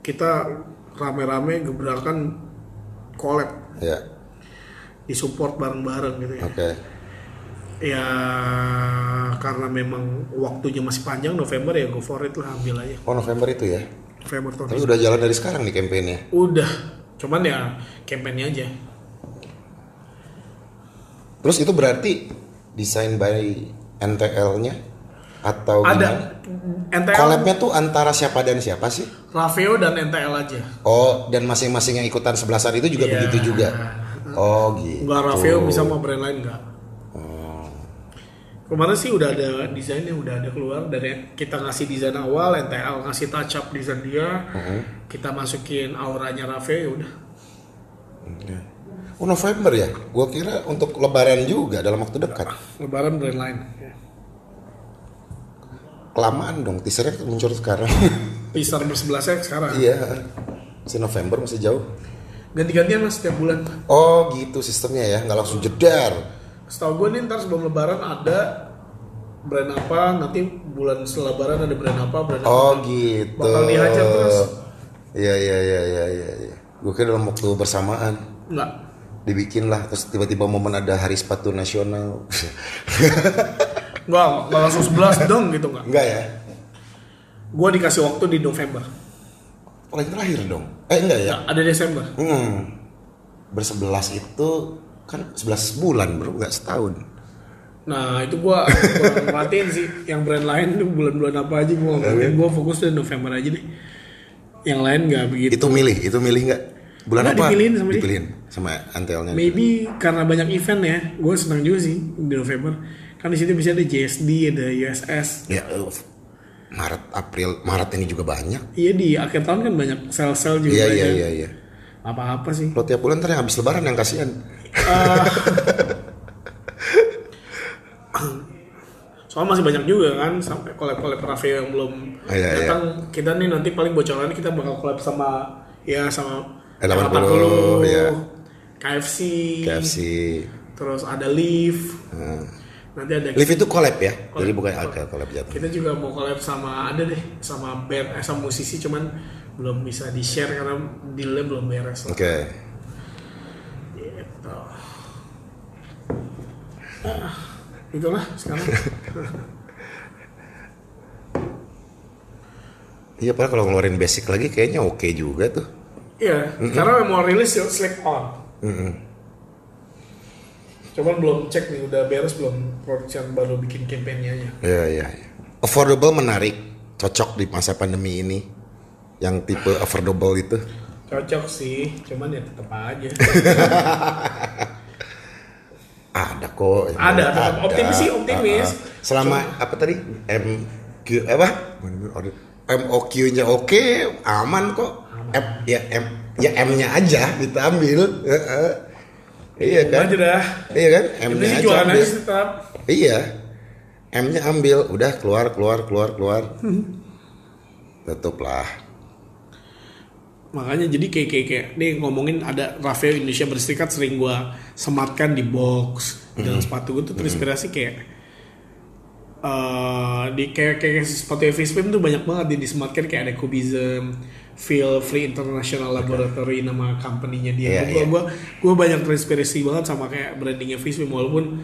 kita rame-rame gebrakan collab ya, disupport bareng-bareng gitu ya. oke. Ya karena memang waktunya masih panjang November ya go for it lah ambil aja Oh November itu ya? November tahun Tapi udah jalan dari sekarang nih campaignnya. Udah, cuman ya campaignnya aja. Terus itu berarti desain by NTL-nya atau Ada gimana? NTL, Collab-nya tuh antara siapa dan siapa sih? Raveo dan NTL aja. Oh, dan masing-masing yang ikutan sebelasan itu juga Iya. begitu juga. Oh, gitu. Enggak Raveo bisa mau brand lain enggak. Kemarin sih udah ada desainnya udah ada keluar dari kita ngasih desain awal, NTL ngasih touch up desain dia, kita masukin auranya Raveo ya udah. Oh, November ya? Gua kira untuk lebaran juga dalam waktu dekat. Lebaran brand lain. Kelamaan dong, teasernya muncul sekarang. Pisar bersebelasnya sekarang. iya. Si November masih jauh. Ganti-gantian mas setiap bulan. Oh, gitu sistemnya ya, nggak langsung jedar. Setahu gue nih ntar sebelum lebaran ada brand apa, nanti bulan setelah lebaran ada brand apa, brand apa. Oh, gitu. Bakal dihajar terus. Iya, iya, iya, iya, iya. iya. Gue kira dalam waktu bersamaan Enggak. dibikin lah, terus tiba-tiba momen ada Hari Sepatu Nasional. Enggak langsung 11 dong gitu enggak. Enggak ya? Gue dikasih waktu di November. Paling terakhir dong. Eh, enggak ya? Ya, ada Desember. Hmm. Bersebelas itu kan 11 bulan bro, nggak setahun. Nah, itu gua perhatiin sih. Yang brand lain tuh bulan-bulan apa aja gua perhatiin. Gua fokus di November aja deh. Yang lain nggak begitu. Itu milih, itu milih nggak? Bulan Nggak, apa? dipilihin sama dia. Dipilihin sama antelnya. Maybe karena banyak event ya, gue senang juga sih di November. Kan di situ bisa ada JSD, ada USS. Ya, Maret, April, Maret ini juga banyak. Iya di akhir tahun kan banyak sel-sel juga. Iya, ya. iya, iya, iya. Apa-apa sih. Lo tiap bulan ntar yang habis lebaran yang kasihan. Soalnya masih banyak juga kan sampai collab-collab Raveo yang belum Ah, iya, iya. datang. Kita nih nanti paling bocoran kita bakal collab sama ya sama L80, ya. KFC, KFC. terus ada Leaf. Hmm. Nanti ada Live itu collab ya? Collab. Jadi bukan oke collab jatuh. kita juga mau collab sama ada deh sama band eh, sama musisi cuman belum bisa di share karena dealnya belum beres. Oke. Gitu. Ah, itulah sekarang. Iya, padahal kalau ngeluarin basic lagi kayaknya oke juga tuh. Iya, karena mau rilis ya On. Mm-mm. Cuman belum cek nih udah beres belum production baru bikin campaignnya aja. Iya, iya, iya. Affordable menarik, cocok di masa pandemi ini. Yang tipe affordable itu. Cocok sih, cuman ya tetap aja. Ada kok. Ada, tetap optimis sih, optimis. Ah, ah. Selama apa tadi? MQ apa? MOQ-nya oke, aman kok. M, ya M ya M-nya aja kita ambil. Heeh. Iya kan? aja dah. Iya kan? M-nya aja. jualan ambil. aja tetap. Iya. M-nya ambil, udah keluar keluar keluar keluar. Tutup lah. Makanya jadi kayak kayak, kayak nih ngomongin ada Rafael Indonesia berserikat sering gua sematkan di box dalam sepatu gue tuh terinspirasi kayak eh di kayak kayak sepatu FSPM tuh banyak banget di disematkan kayak ada Cubism, Feel Free International Laboratory nama company-nya dia. Iya, gua, iya. gua gua banyak terinspirasi banget sama kayak brandingnya FSPM walaupun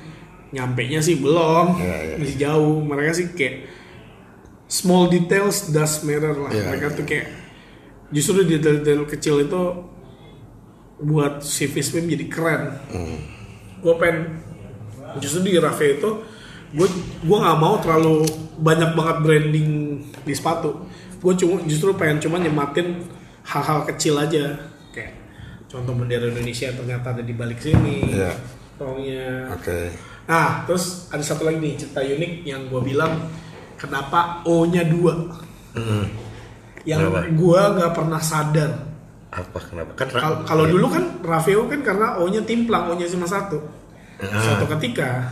nyampe nya sih belum Iya, iya. masih jauh. Mereka sih kayak small details does matter lah. Iya, Mereka iya. tuh kayak justru detail-detail kecil itu buat si Fishpim jadi keren. Hmm. Gue pengen justru di Rafe itu gue gue nggak mau terlalu banyak banget branding di sepatu. Gue cuma justru pengen cuma nyematin hal-hal kecil aja kayak contoh bendera Indonesia ternyata ada di balik sini. Iya. Tongnya. Oke. Nah, terus ada satu lagi nih cerita unik yang gue bilang kenapa O-nya dua. Yang Kenapa? gue nggak pernah sadar. Apa kenapa? Kan Kal- Kalau dulu kan Rafael kan karena O-nya timplang, O-nya cuma satu. Suatu ketika,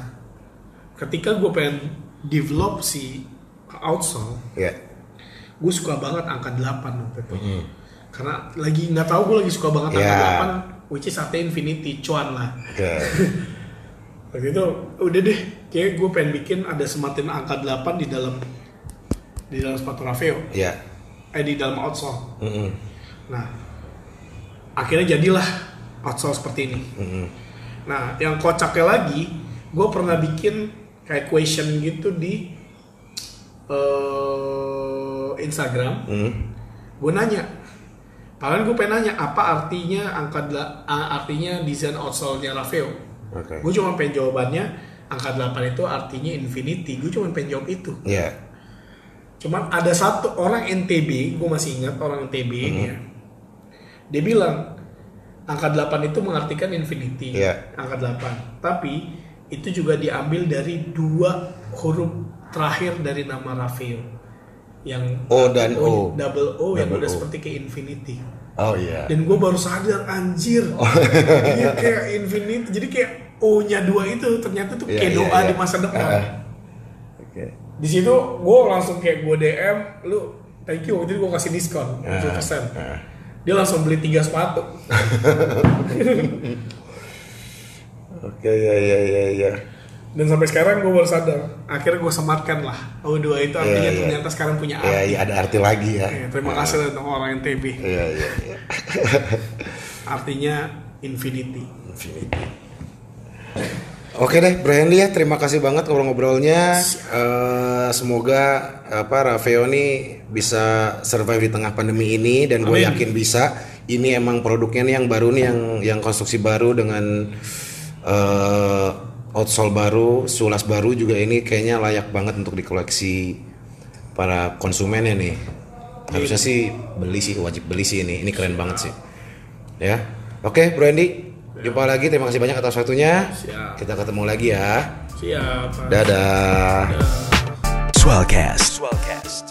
ketika gue pengen develop si outsole Ya. gue suka banget angka 8 waktu itu karena lagi nggak tahu gue lagi suka banget angka Ya. 8 which is artinya infinity cuan lah Oke. waktu itu udah deh kayak gue pengen bikin ada sematin angka 8 di dalam di dalam sepatu Raveo Ya. eh di dalam outsole Mm-mm. nah akhirnya jadilah outsole seperti ini Mm-mm. nah yang kocaknya lagi gue pernah bikin kayak question gitu di eh, Instagram Mm. gue nanya Padahal gue pengen nanya apa artinya angka artinya desain outsole-nya Raveo. Oke. Gue cuma pengen jawabannya angka 8 itu artinya infinity. Gue cuma pengen jawab itu. Ya. Cuman ada satu orang NTB, gue masih ingat orang NTB ini ya. Dia bilang angka 8 itu mengartikan infinity. Iya. Angka 8. Tapi itu juga diambil dari dua huruf terakhir dari nama Raveo. Yang O dan O. double O yang Double udah O. seperti kayak infinity. Oh iya. Dan gue baru sadar anjir. Oh. Dia kayak infinity. Jadi kayak O-nya dua itu ternyata tuh Iya, kayak iya, doa iya. di masa depan Ah. Oke. di situ gue langsung kayak gue DM lu thank you waktu itu gue kasih diskon 10% Ah. dia langsung beli tiga sepatu Oke ya ya ya ya. dan sampai sekarang gue baru sadar akhirnya gue sematkan lah O2 itu artinya Iya, iya. ternyata sekarang punya Ya arti ya ada arti lagi ya. Ya, terima kasih untuk orang NTB Iya iya iya. artinya infinity Infinity. Oke deh, Bro Hendy ya, terima kasih banget ngobrol-ngobrolnya. Eh, semoga apa Raveo nih bisa survive di tengah pandemi ini dan gue yakin bisa. Ini emang produknya nih yang baru nih yang yang konstruksi baru dengan eh outsole baru, sulas baru juga ini kayaknya layak banget untuk dikoleksi para konsumennya nih. Harusnya sih beli sih, wajib beli sih ini. Ini keren banget sih. Ya. Oke, Bro Hendy. Jumpa lagi. Terima kasih banyak atas waktunya. Siap. Kita ketemu lagi ya. siap Dadah. Swellcast. Swellcast.